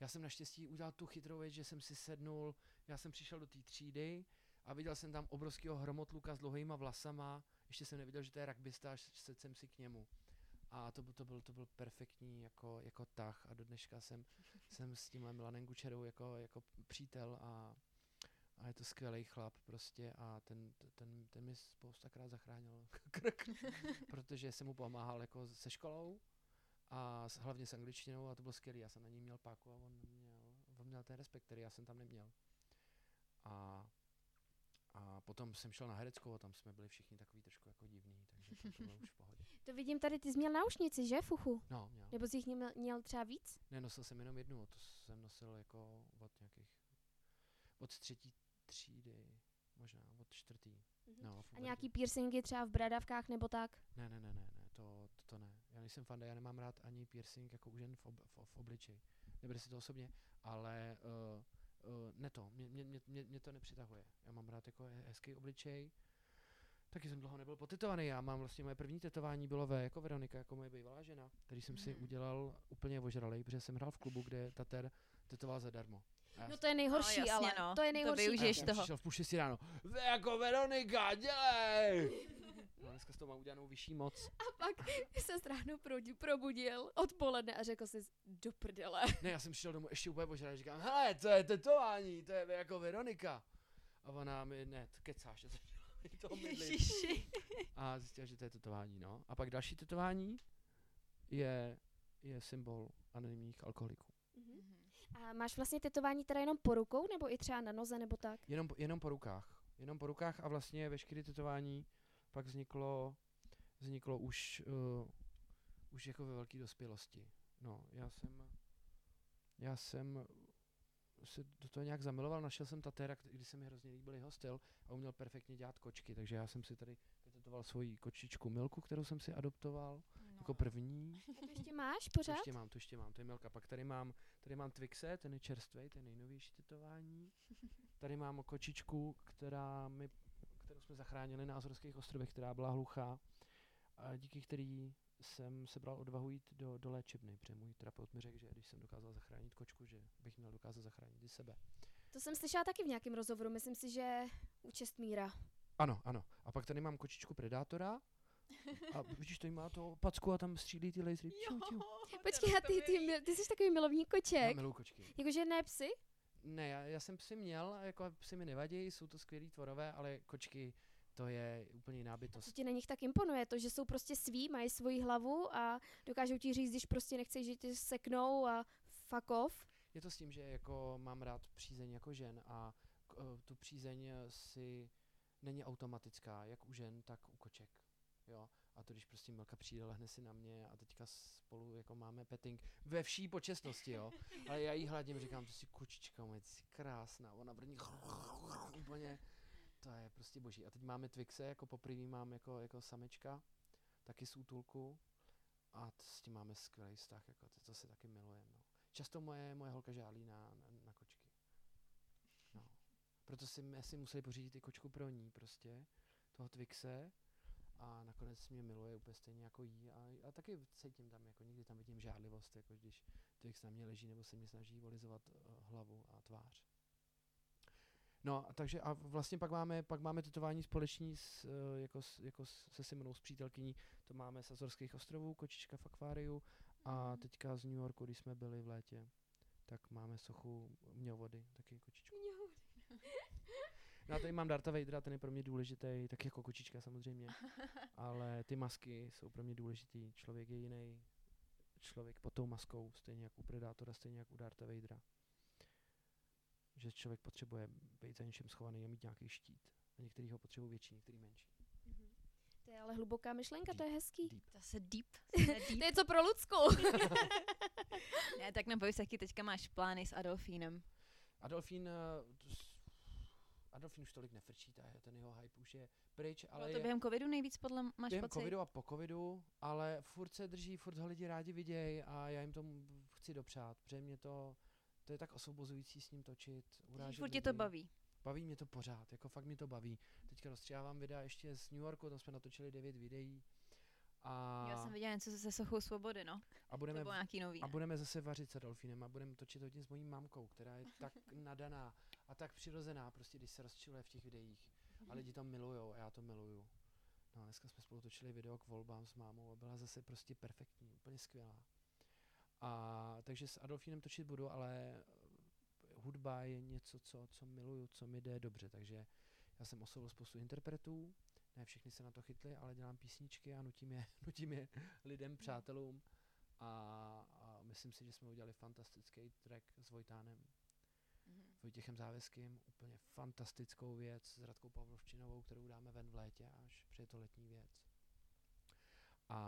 já jsem naštěstí udělal tu chytrou věc, že jsem si sednul, já jsem přišel do té třídy a viděl jsem tam obrovského hromotluka s dlouhýma vlasama, ještě jsem neviděl, že to je rugbysta, až jsem si k němu. A to, byl- to, byl, to byl perfektní jako, jako tah a do dneška jsem, jsem s tímhle Milanem Gučerou jako, jako přítel a, a je to skvělý chlap prostě a ten, ten, ten mi spoustakrát zachránil krk, protože jsem mu pomáhal jako se školou a s, hlavně s angličtinou a to bylo skvělé. Já jsem na něj měl páku a on měl, on měl ten respekt, který já jsem tam neměl. A, a potom jsem šel na hereckou a tam jsme byli všichni takový trošku jako divní, takže to, to bylo už v pohodě. To vidím tady, ty jsi měl náušnici, že, Fuchu? No, měl. Nebo jsi jich měl, měl třeba víc? Nenosil jsem jenom jednu, to jsem nosil jako od nějakých, od třetí třídy, možná od čtvrtý. Mhm. No, A nějaký piercingy třeba v bradavkách nebo tak? Ne, ne, ne, ne, ne, to, to, to ne. Já nejsem fan, já nemám rád ani piercing jako u žen v, ob, v, v obličeji. Nebere si to osobně, ale uh, uh, ne to, mě, mě, mě, mě, mě to nepřitahuje. Já mám rád jako he- hezký obličej, Taky jsem dlouho nebyl potetovaný. Já mám vlastně moje první tetování bylo ve jako Veronika, jako moje bývalá žena, který jsem si Mhm. udělal úplně ožralej, protože jsem hrál v klubu, kde Tater tetoval zadarmo. No to je nejhorší, No, jasně, ale no. to je To nejhorší. využiješ a já Žiješ jsem toho. přišel v půl šestý ráno. Jako Veronika, dělej! Dneska s toho mám udělanou vyšší moc. A pak se ráno prodi- probudil odpoledne a řekl si do prdele. Ne, já jsem přišel domů ještě úplně požralý, říkám, hele, to je tetování, to je jako Veronika. A ona mi, ne, to kecáš, to. Ježiši. A zjistila, že to je tetování, no. A pak další tetování je, je symbol anonymních alkoholiků. Mhm. A máš vlastně tetování teda jenom po rukou, nebo i třeba na noze, nebo tak? Jenom, po- jenom po rukách. Jenom po rukách a vlastně veškeré tetování pak vzniklo, vzniklo už, uh, už jako ve velké dospělosti. No, já jsem, já jsem se do toho nějak zamiloval, našel jsem Tatera, kdy když se mi hrozně líbil jeho styl a uměl perfektně dělat kočky, takže já jsem si tady vytetoval svoji kočičku Milku, kterou jsem si adoptoval jako první. A to ještě máš To pořád? ještě mám, to ještě mám, to je Milka. Pak tady mám, tady mám Twixe, ten je čerstvý, ten nejnovější tetování. Tady mám kočičku, která mi, kterou jsme zachránili na Azorských ostrovech, která byla hluchá. A díky který jsem sebral odvahu jít do, do léčebny, protože můj terapeut mi řekl, že když jsem dokázal zachránit kočku, že bych měl dokázat zachránit i sebe. To jsem slyšela taky v nějakém rozhovoru, myslím si, že u Čestmíra. Ano, ano. A pak tady mám kočičku Predátora. A vidíš, to má to packu a tam střílí ty lasery. Čau. Počkej, a ty, ty, mil- ty jsi takový milovník Já koček. miluji kočky. Jakože ne psy? Ne, já, já jsem psy měl, jako psy mi nevadí, jsou to skvělý tvorové, ale kočky, to je úplně jiná Co bytost. ti na nich tak imponuje? To, že jsou prostě svý, mají svoji hlavu a dokážou ti říct, když prostě nechceš, že tě seknou a fuck off. Je to s tím, že jako mám rád přízeň jako žen a eh, tu přízeň si není automatická, jak u žen, tak u koček. Jo? A to, když prostě Milka přijde, lehne si na mě a teďka spolu jako máme petting ve vší počestnosti, jo. Ale já jí hladím, říkám, to si kočička moje, ty jsi krásná, ona brní úplně, to je prostě boží. A teď máme Twixe, jako poprvé mám jako, jako samečka, taky z útulku a t- s tím máme skvělý vztah, jako to, to si taky milujeme, no. Často moje, moje holka žálí na, na, na kočky. No. Proto si, si museli pořídit i kočku pro ní prostě, toho Twixe a nakonec mě miluje úplně stejně jako jí a, a taky cítím tam, jako někdy tam vidím žádlivost, jako když Twix na mě leží nebo se mě snaží volizovat uh, hlavu a tvář. No, a takže a vlastně pak máme, pak máme tetování společní s, eh, jako, s, jako s, se Simonou s přítelkyní, to máme z Azorských ostrovů, kočička v akváriu a teďka z New Yorku, když jsme byli v létě, tak máme sochu měvody, taky kočičku. No a tady mám Darta Vadera, ten je pro mě důležitý, tak jako kočička samozřejmě, ale ty masky jsou pro mě důležitý, člověk je jiný, člověk pod tou maskou, stejně jak u Predátora, stejně jak u Darta Vadera. Že člověk potřebuje být za něčím schovaný a mít nějaký štít. A některý ho potřebují větší, některý menší. To je ale hluboká myšlenka, to je hezký. Deep. Zase deep. Zase To deep. je co pro Lucku. ne, tak nepověz, jaký teďka máš plány s Adolfínem. Adolfín, eh, to Adolfín už tolik nefrčí, ta- ten jeho hype už je pryč, ale Bylo to je, během covidu nejvíc podle máš během pocit? covidu a po covidu, ale furt se drží, furt ho lidi rádi vidějí a já jim to chci dopřát, protože mě to, to je tak osvobozující s ním točit, urážet Furt tě to baví. Baví mě to pořád, jako fakt mě to baví. Teďka rozstřihávám videa ještě z New Yorku, tam jsme natočili 9 videí. A, Já jsem viděla něco se Sochou svobody, no. a, To budeme, bylo nějaký nový. a budeme zase vařit s Adolfínem a budeme točit hodně s mojí mamkou, která je tak nadaná a tak přirozená, prostě když se rozčiluje v těch videích. A lidi to milujou a já to miluju. No a dneska jsme spolu točili video k volbám s mámou a byla zase prostě perfektní, úplně skvělá. A takže s Adolfínem točit budu, ale hudba je něco, co, co miluju, co mi jde dobře, takže já jsem oslovil spoustu interpretů, ne všichni se na to chytli, ale dělám písničky a nutím je, nutím je lidem, přátelům a, a myslím si, že jsme udělali fantastický track s Vojtánem, Mhm. Vojtěchem Závěským, úplně fantastickou věc s Radkou Pavlovčinovou, kterou dáme ven v létě, až přijde to letní věc. A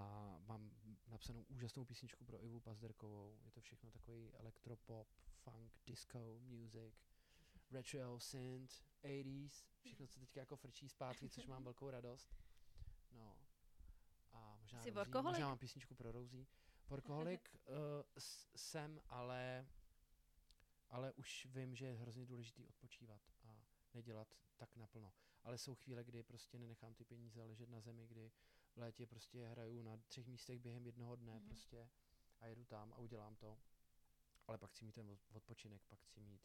mám napsanou úžasnou písničku pro Ivu Pazderkovou. Je to všechno takový elektropop, funk, disco, music, retro, synth, 80s. Všechno se teďka jako frčí zpátky, což mám velkou radost. No. A možná, Jsi Rosie, možná mám písničku pro Rosie. Workoholik uh, jsem, ale ale už vím, že je hrozně důležitý odpočívat a nedělat tak naplno. ale jsou chvíle, kdy prostě nenechám ty peníze ležet na zemi, kdy v létě prostě hraju na třech místech během jednoho dne Mhm. prostě a jedu tam a udělám to. Ale pak chci mít ten od- odpočinek, pak chci mít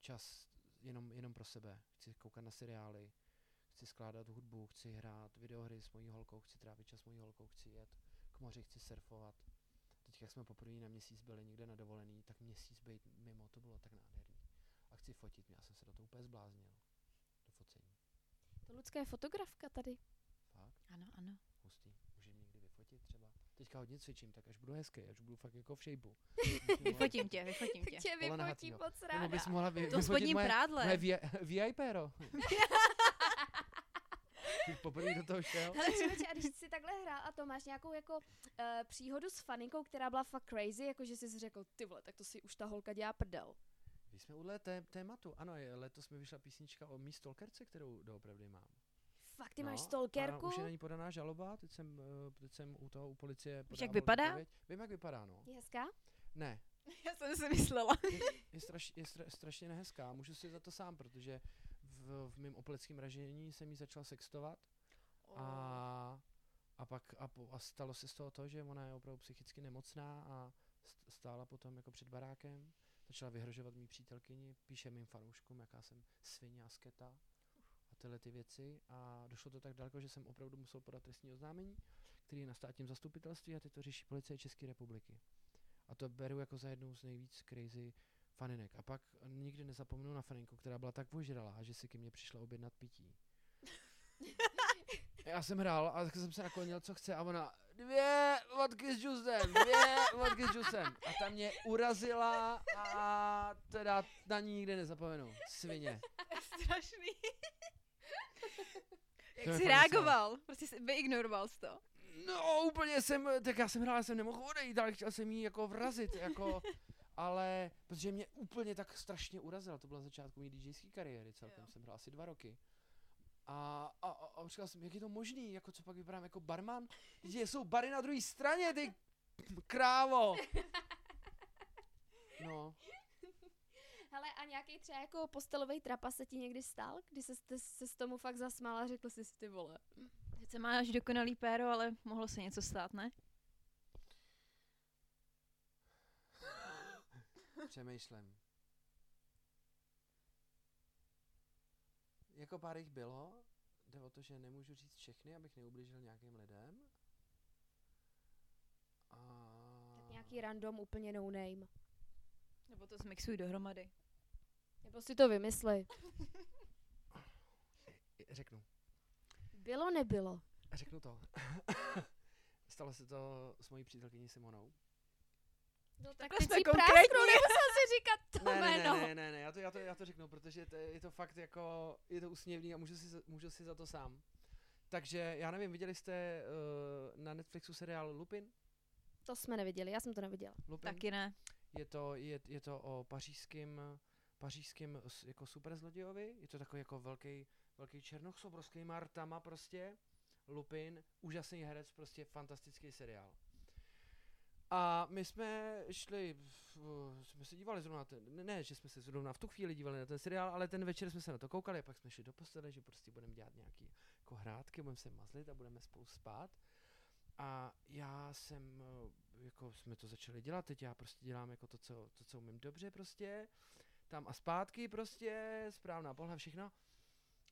čas jenom, jenom pro sebe. Chci koukat na seriály, chci skládat hudbu, chci hrát videohry s mojí holkou, chci trávit čas s mojí holkou, chci jet k moři, chci surfovat. Teď, jak jsme poprvé na měsíc byli někde na dovolený, tak měsíc být mimo, to bylo tak nádherný. A chci fotit, já jsem se do toho úplně zbláznil. Do focení. To Lucka je fotografka tady. Fakt, Ano, ano. hustý. Může mě někdy vyfotit třeba. Teďka hodně cvičím, tak až budu hezký, až budu fakt jako v šejbu. Vyfotím tě, vyfotím tě. Tě vyfotí moc Nebo ráda. bys mohla vy, To vyfotit spodní moje, prádle. moje vi- VIPero. Poprvé do toho šel. Hele, člověče, a když jsi takhle hrál a to máš nějakou jako uh, příhodu s faninkou, která byla fakt crazy, jako že jsi si řekl, ty vole, tak to si už ta holka dělá prdel. Když jsme u té, tématu, ano, letos mi vyšla písnička o mý stalkerce, kterou doopravdy mám. Fakt, ty máš No, stalkerku? A už je na ní podaná žaloba, teď jsem, eh, teď jsem u toho u policie Víš, jak vypadá? výpověď. Vím, jak vypadá, no. Je hezká? Ne, Já jsem si myslela. je, je, straš, je stra, strašně nehezká, můžu si za to sám, protože v, v mém opleckém ražení jsem jí začal sextovat a, a pak a, a stalo se z toho to, že ona je opravdu psychicky nemocná a st- stála potom jako před barákem, začala vyhrožovat mý přítelkyni, píše mým fanouškům, jaká jsem svině a sketa tyhle ty věci a došlo to tak daleko, že jsem opravdu musel podat trestní oznámení, který je na státním zastupitelství a ty to řeší policie České republiky. A to beru jako za jednu z nejvíc crazy faninek. A pak nikdy nezapomenu na faninku, která byla tak ožralá, že si ke mně přišla objednat pití. Já jsem hrál a tak jsem se naklonil, co chce a ona dvě vodky s džusem, dvě vodky s džusem. A ta mě urazila a teda na ní nikdy nezapomenu. Svině. Strašný. Jak jsi reagoval? Prostě jsi vyignoroval jsi to. No úplně jsem, tak já jsem hrál, já jsem nemohl odejít, ale chtěl jsem jí jako vrazit, jako, ale protože mě úplně tak strašně urazila, to byla začátku mé DJské kariéry, celkem Jo. jsem hrál asi dva roky. A, a, a, říkal jsem, jak je to možný, jako co pak vypadám jako barman, že jsou bary na druhé straně, ty krávo. No, Hele, a nějaký třeba jako postelový trapa se ti někdy stal, kdy se, se, se s tomu fakt zasmála a řekl jsi si ty vole. Sice máš dokonalý péro, ale mohlo se něco stát, ne? přemýšlím. Jako pár jich bylo, jde o to, že nemůžu říct všechny, abych neublížil nějakým lidem. A... Tak nějaký random úplně no name. Nebo to zmixuj dohromady. Nebo si to vymysli. Řeknu. Bylo, nebylo. Řeknu to. Stalo se to s mojí přítelkyní Simonou. No tak Takhle teď jsme si konkrétní. prásknu, nemusel si říkat to Ne, ne, jméno. ne, ne, ne, ne, já to, já to, já to řeknu, protože to, je je to fakt jako, je to úsměvný a můžu si, za- můžu si za to sám. Takže já nevím, viděli jste uh, na Netflixu seriál Lupin? To jsme neviděli, já jsem to neviděla. Lupin? Taky ne. Je to, je, je to o pařížském s- jako superzlodějovi, je to takový jako velký, velký černoch s obrovskýma rtama prostě, Lupin, úžasný herec, prostě fantastický seriál. A my jsme šli, v, jsme se dívali zrovna na ten, ne, že jsme se zrovna v tu chvíli dívali na ten seriál, ale ten večer jsme se na to koukali a pak jsme šli do postele, že prostě budeme dělat nějaký jako hrátky, budeme se mazlit a budeme spolu spát. A já jsem, jako jsme to začali dělat, teď já prostě dělám jako to, co, to, co umím dobře prostě, tam a zpátky prostě, správná pohla, všechno.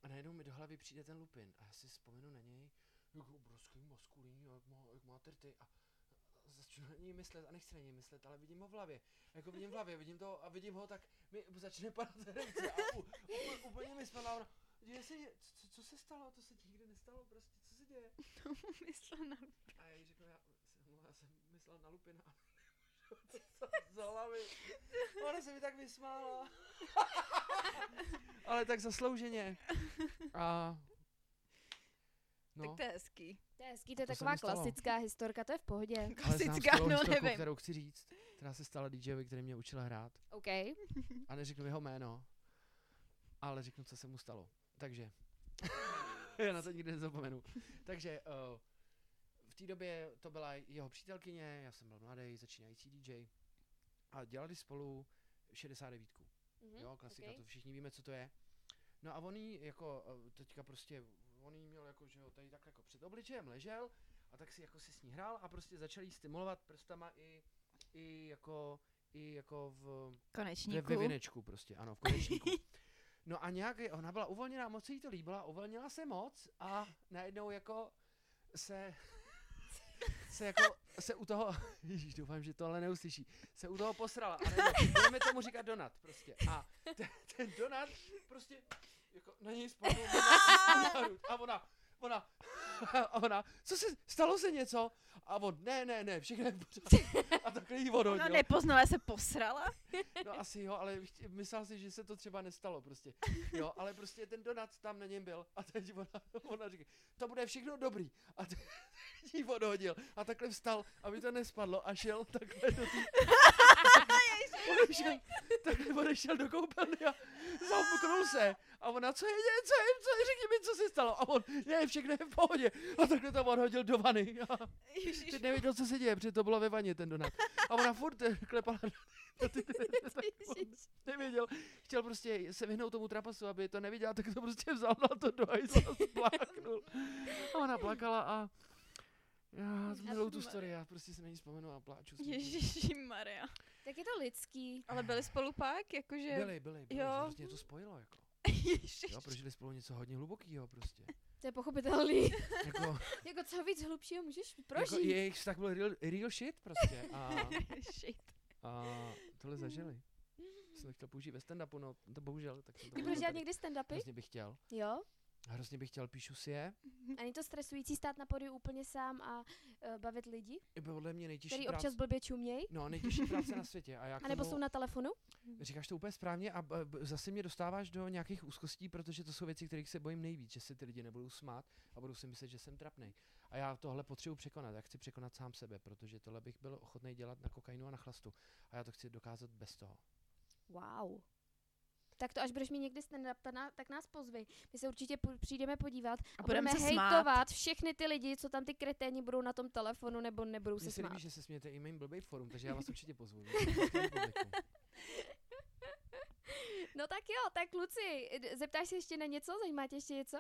A najednou mi do hlavy přijde ten Lupin a já si vzpomenu na něj, jako obrovský maskulín, jak má, jak má trty a začnu na něj myslet a nechci na něj myslet, ale vidím ho v hlavě. Jako vidím v hlavě, vidím to a vidím ho, tak mi začne padat erekce a u, úplně, úplně mi spadla ona, děje se, co, co se stalo, to se nikdy nestalo, prostě, co se děje? Myslel na... A já jí řeknu, já, jsem- já jsem myslel na Lupina. Co za hlavy. Ona se mi tak vysmála. Ale tak zaslouženě. A... No, Tak to je hezký. To je hezký, to je To taková klasická historka, to je v pohodě. ale znám Klasická, no historku, nevím. kterou chci říct, která se stala DJovi, který mě učil hrát. OK. A neřeknu jeho jméno, ale řeknu, co se mu stalo. Takže, já na to nikdy nezapomenu. Takže, uh, té době to byla jeho přítelkyně, já jsem byl mladý, začínající DJ a dělali spolu 69. Mhm, Jo, klasika, ok. to všichni víme, co to je. No a on jí jako eh, teďka prostě, on jí měl jako, že jo, tady tak jako před obličejem ležel a tak si jako si s ní hrál a prostě začal jí stimulovat prstama i, i jako, i jako v, Konečníku. ve vinečku prostě, ano, v konečníku. No a nějak, ona byla uvolněná, moc se jí to líbila, uvolnila se moc a najednou jako se, se jako, se u toho, ježíš, doufám, že to ale neuslyší, se u toho posrala a najednou, budeme tomu říkat donat prostě. A ten, ten donat prostě jako na něj spadl a ona, ona, a ona, co se, stalo se něco? A on, ne, ne, ne, všechno je v pořádku. A takhle jí odhodil. nepoznala, se posrala. No asi jo, ale chtě- myslel si, že se to třeba nestalo prostě. Jo, ale prostě ten donat tam na něm byl a teď ona, ona říká, to bude všechno dobrý. A teď jí odhodil a takhle vstal, aby to nespadlo a šel takhle do té... odešel, takhle odešel do koupelny a zamknul se. A ona, co je, co je, co je, řekni mi, co se stalo. A on, ne, všechno je v pohodě. A takhle to odhodil do vany. A teď nevěděl, co se děje, protože to bylo ve vaně ten donat. A ona furt eh, klepala do ty tak nevěděl, chtěl prostě se vyhnout tomu trapasu, aby to neviděl, tak to prostě vzal na to do hajzla a spláknul. A ona plakala a já zmiluju tu story, já prostě se na ní vzpomenu a pláču. Ježíši Maria. Tak je to lidský. Ale byli spolu pak, jakože... Byli, byli, byli, Jo. že hrozně to spojilo, jako. Jo, prožili spolu něco hodně hlubokého prostě. To je pochopitelný. Jako, jako co víc hlubšího můžeš jako prožít. jejich vztah byl real, real shit prostě. A, Shit. a tohle zažili. Jsem to chtěl použít ve stand-upu, no to bohužel, tak jsem to Ty použil budeš dělat tady. někdy stand-upy? Hrozně bych chtěl. Jo? Hrozně bych chtěl, píšu si je. A není to stresující stát na podiu úplně sám a uh, bavit lidi, I podle mě nejtěžší který práce. občas blbě čuměj? No, nejtěžší práce na světě. A já A nebo tomu, jsou na telefonu? Říkáš to úplně správně a b- zase mě dostáváš do nějakých úzkostí, protože to jsou věci, kterých se bojím nejvíc, že se ty lidi nebudou smát a budou si myslet, že jsem trapnej. A já tohle potřebuji překonat. Já chci překonat sám sebe, protože tohle bych byl ochotný dělat na kokainu a na chlastu. A já to chci dokázat bez toho. Wow. Tak to až budeš mít někdy stand-up, ta na- tak nás pozvi. My se určitě přijdeme podívat a, A budeme budeme se smát. hejtovat všechny ty lidi, co tam ty kreténi budou na tom telefonu nebo nebudou se Mně se smát. líbí, že se smějete i mým blbej forum, takže já vás určitě pozvu. No tak jo, tak kluci, zeptáš se ještě na něco? Zajímá tě ještě něco?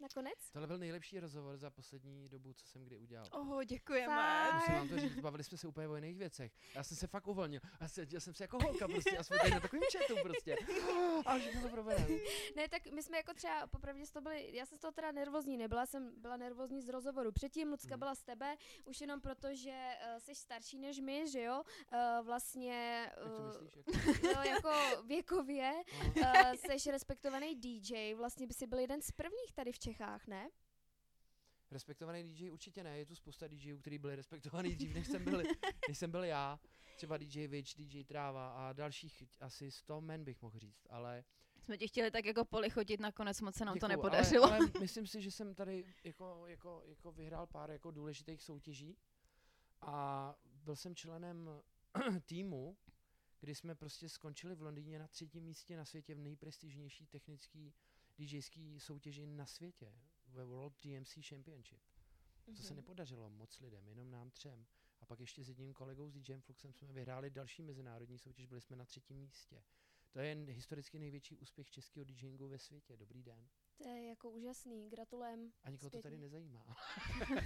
Nakonec? Tohle byl nejlepší rozhovor za poslední dobu, co jsem kdy udělal. Oh, děkujeme. Musím vám to říct, bavili jsme se úplně o jiných věcech. Já jsem se fakt uvolnil. A cítil jsem se jako holka prostě. A jsme tady na takovým chatu prostě. A všechno to probereme. Ne, tak my jsme jako třeba, popravdě to byli, já jsem z toho teda nervózní, nebyla jsem, byla nervózní z rozhovoru. Předtím Lucka Mhm. byla z tebe, už jenom proto, že uh, jsi starší než my, že jo, uh, vlastně, Jak to uh, myslíš? Jako? jo, jako věkově, uh, jsi respektovaný DJ, vlastně by si byl jeden z prvních tady v Čechách, ne? Respektovaný DJ určitě ne, je tu spousta DJů, kteří byli respektovaný dřív, než jsem byl, než jsem byl já. Třeba DJ Witch, DJ Tráva a dalších asi 100 men bych mohl říct, ale Jsme ti chtěli tak jako polichotit, nakonec moc se nám to děkuju, nepodařilo. Ale, ale myslím si, že jsem tady jako, jako, jako vyhrál pár jako důležitých soutěží a byl jsem členem týmu, kdy jsme prostě skončili v Londýně na třetím místě na světě v nejprestižnější technický DJský soutěži na světě, ve World DMC Championship. To se Mhm. nepodařilo moc lidem, jenom nám třem. A pak ještě s jedním kolegou, s DJem Fluxem, jsme vyhráli další mezinárodní soutěž, byli jsme na třetím místě. To je historicky největší úspěch českého DJingu ve světě. Dobrý den. To je jako úžasný, gratulujem. A nikoho to tady Zpětně. nezajímá.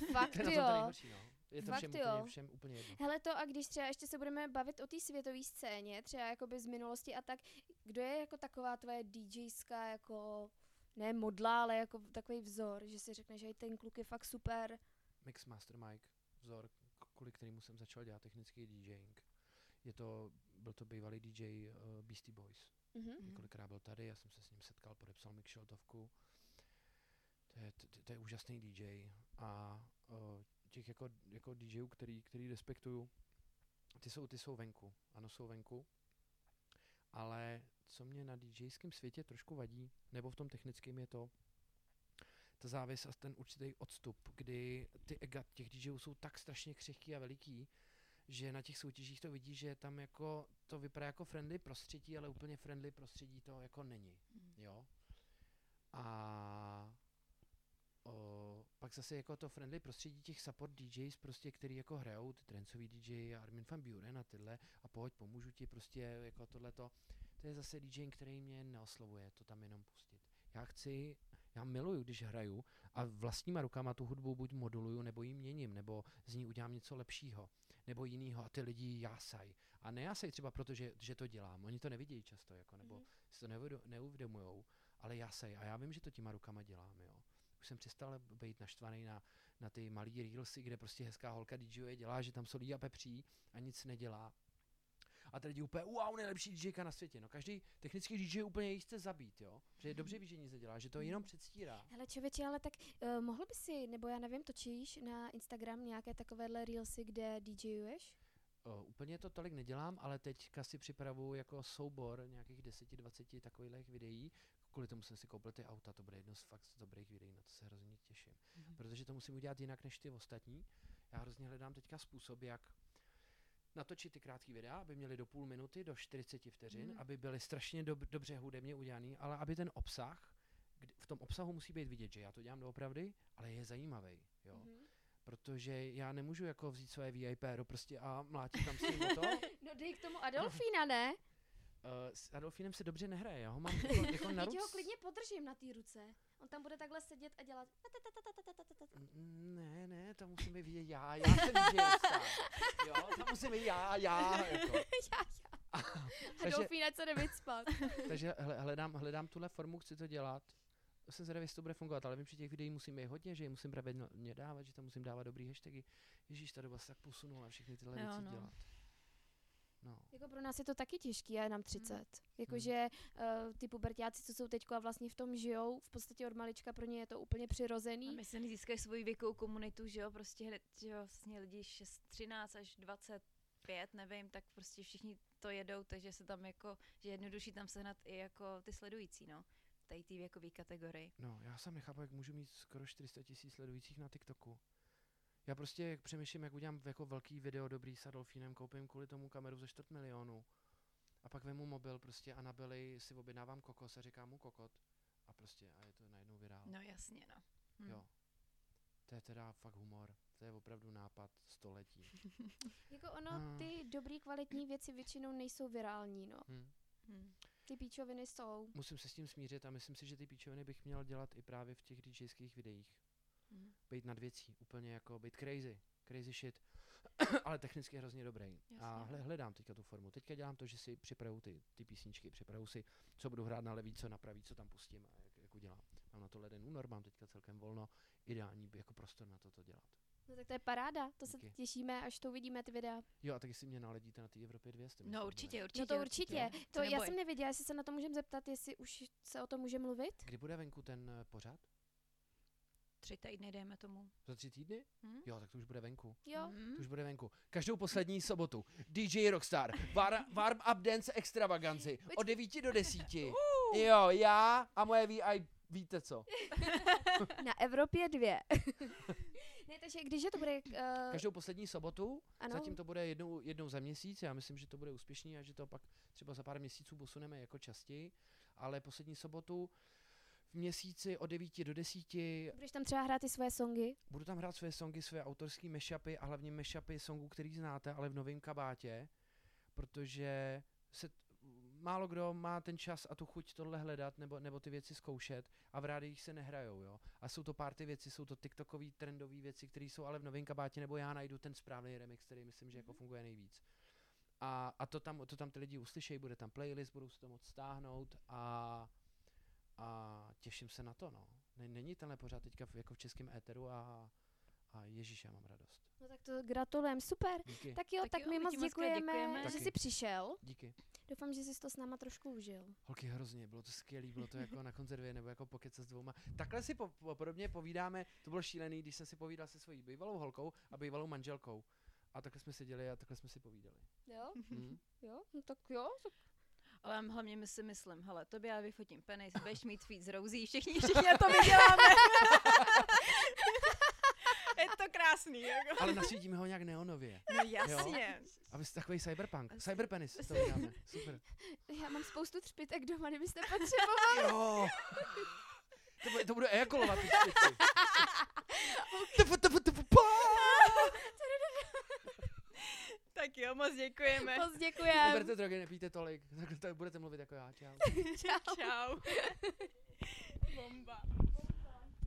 Fakt to je jo. nejhorší, no. Je to Fakt všem jo. úplně, všem úplně jedno. Hele to a když třeba ještě se budeme bavit o té světové scéně, třeba jakoby z minulosti a tak, kdo je jako taková tvoje DJská jako, ne modla, ale jako takový vzor, že si řekneš, že ten kluk je fakt super. Mixmaster Mike, vzor, kvůli kterému jsem začal dělat technický DJing. Je to, byl to bývalý DJ uh, Beastie Boys. Mhm. Mhm. Několikrát byl tady, já jsem se s ním setkal, podepsal mi kšeltovku. To je, to, to je úžasný DJ a uh, těch jako, jako DJů, který, který respektuju, ty jsou, ty jsou venku, ano, jsou venku, ale co mě na DJském světě trošku vadí, nebo v tom technickém je to, ta závis a ten určitý odstup, kdy ty ega těch DJů jsou tak strašně křehký a veliký, že na těch soutěžích to vidí, že tam jako to vypadá jako friendly prostředí, ale úplně friendly prostředí to jako není, Mhm. jo. A o, pak zase jako to friendly prostředí těch support DJs, prostě, který jako hrajou, ty trencový DJ, Armin van Buren a tyhle, a pojď, pomůžu ti, prostě jako tohleto, to je zase DJ, který mě neoslovuje, to tam jenom pustit. Já chci, já miluju, když hraju a vlastníma rukama tu hudbu buď moduluju, nebo ji měním, nebo z ní udělám něco lepšího, nebo jinýho a ty lidi jásaj. A nejásaj třeba proto, že, že to dělám. Oni to nevidějí často, jako, nebo Mhm. si to neuvědo- neuvědomujou, ale jásaj. A já vím, že to těma rukama dělám, jo. Už jsem přestal být naštvaný na, na ty malý reelsy, kde prostě hezká holka DJuje, dělá, že tam solí a pepří a nic nedělá. A teď úplně, wow, nejlepší DJka na světě. No každý technický DJ úplně chce zabít, jo. Že dobře ví, že nic nedělá, že to jenom předstírá. Hele člověče, ale tak uh, mohl by si, nebo já nevím, točíš na Instagram nějaké takovéhle reelsy, kde DJuješ? O, úplně to tolik nedělám, ale teďka si připravuju jako soubor nějakých 10-20 takových videí. Kvůli tomu jsem si koupil ty auta, to bude jedno z fakt dobrých videí, na to se hrozně těším. Mhm. Protože to musím udělat jinak než ty ostatní. Já hrozně hledám teďka způsob, jak natočit ty krátké videa, aby měly do půl minuty, do 40 vteřin, Mhm. aby byly strašně dob- dobře hudebně udělaný, ale aby ten obsah, kdy- v tom obsahu musí být vidět, že já to dělám doopravdy, ale je zajímavý, jo. Mhm. Protože já nemůžu jako vzít své VIP prostě a mlátit tam s ním to. No dej k tomu Adolfína, ne? Uh, s Adolfínem se dobře nehraje, já ho mám jako, jako na ti ho ruce. klidně podržím na té ruce. On tam bude takhle sedět a dělat. Ne, ne, to musím vidět já, já jsem star. Jo, to musím být já, já, jako. Já, já. Takže- Adolfín, ať se vycpat. Takže hle- hledám, hledám tuhle formu, chci to dělat. Jsem zvědavý, jestli to bude fungovat, ale vím, že těch videí musím být hodně, že je musím pravidelně dávat, že tam musím dávat dobrý hashtagy. Ježíš, ta doba se tak posunula, všechny tyhle Jo, věci no. dělat. No. Jako pro nás je to taky těžký, já je nám 30. Hmm. Jakože uh, ty pubertáci, co jsou teď a vlastně v tom žijou, v podstatě od malička pro ně je to úplně A přirozený. my se získají svoji věkovou komunitu, že jo, prostě hned, že jo, vlastně lidi 6, 13 až 25, nevím, tak prostě všichni to jedou, takže se tam jako, že je jednodušší tam sehnat i jako ty sledující, no, tady té věkové kategorii. No, já sám nechápu, jak můžu mít skoro 400 tisíc sledujících na TikToku. Já prostě jak přemýšlím, jak udělám jako velký video dobrý s Adolfínem, koupím kvůli tomu kameru za čtvrt milionu. A pak vemu mobil prostě a na Billy si objednávám kokos a říkám mu kokot. A prostě, a je to najednou virál. No jasně, no. Hm. Jo. To je teda fakt humor. To je opravdu nápad století. Jako ono, Hmm. ty dobrý kvalitní věci většinou nejsou virální, no. Hm. Hm. Ty píčoviny jsou. Musím se s tím smířit a myslím si, že ty píčoviny bych měl dělat i právě v těch DJských videích. Hm. Být nad věcí, úplně jako být crazy, crazy shit, ale technicky hrozně dobrý. a Jasně, hle, no. hledám teďka tu formu. Teďka dělám to, že si připravu ty, ty písničky, připravu si, co budu hrát na levý, co na pravý, co tam pustím a jak, jak udělám. Mám na to leden únor, mám teďka celkem volno, ideální jako prostor na to to dělat. No tak to je paráda, to se Díky. těšíme, až to uvidíme ty videa. Jo, a taky si mě naledíte na té Evropě 200. No určitě, určitě. no to určitě. určitě. To Se já jsem nevěděla, jestli se na to můžeme zeptat, jestli už se o tom může mluvit. Kdy bude venku ten eh, pořad? Tři týdny, dejme tomu. Za tři týdny? Hm? Jo, tak to už bude venku. Jo. Hm? To už bude venku. Každou poslední sobotu DJ Rockstar, war, Warm Up Dance Extravaganci od 9 do 10. Jo, já a moje VI, víte co. Na Evropě dvě. ne, takže když to bude... Uh, Každou poslední sobotu, ano, zatím to bude jednou, jednou za měsíc, já myslím, že to bude úspěšný a že to pak třeba za pár měsíců posuneme jako častěji, ale poslední sobotu v měsíci od 9 do 10 budeš tam třeba hrát ty svoje songy. budu tam hrát své songy, své autorské mashupy a hlavně mashupy songů, který znáte, ale v novém kabátě, protože se málo kdo má ten čas a tu chuť tohle hledat nebo, nebo ty věci zkoušet a v rádiích se nehrajou, jo. A jsou to pár ty věci, jsou to TikTokové trendové věci, které jsou ale v novém kabátě, nebo já najdu ten správný remix, který myslím, že jako funguje nejvíc. A, a to, tam, to tam ty lidi uslyšejí, bude tam playlist, budou si to moc stáhnout a, a těším se na to, no. Ne- Není tenhle pořád teďka v, jako v českém éteru a, a ježíš, já mám radost. No tak to gratulujem, super. Díky, Tak jo, Tak tak, jo, my moc děkujeme, děkujeme. že jsi přišel. díky. Doufám, že jsi to s náma trošku užil. Holky hrozně, bylo to skvělé, bylo to jako na konzervě nebo jako pokec se s dvouma. Takhle si po, po, podobně povídáme, to bylo šílený, když jsem si povídal se svojí bývalou holkou a bývalou manželkou. A takhle jsme seděli a takhle jsme si povídali. Jo, Hm? jo, no tak jo. tak- Ale hlavně my si myslím, hele, tobě já vyfotím penis, budeš mít z Rouzí, všichni, všichni na to vyděláme. Je to krásný, jako. Ale nasvítíme ho nějak neonově. No jasně. Aby jste takový cyberpunk. Cyberpenis, to uděláme. Super. Já mám spoustu třpitek doma, kdybyste potřebovali. Jo. To bude, to bude ejakulovat Tak jo, moc děkujeme. Moc děkujem. Neberte drogy, nepijte tolik. Takhle to budete mluvit jako já. Čau. Čau. Čau. Bomba.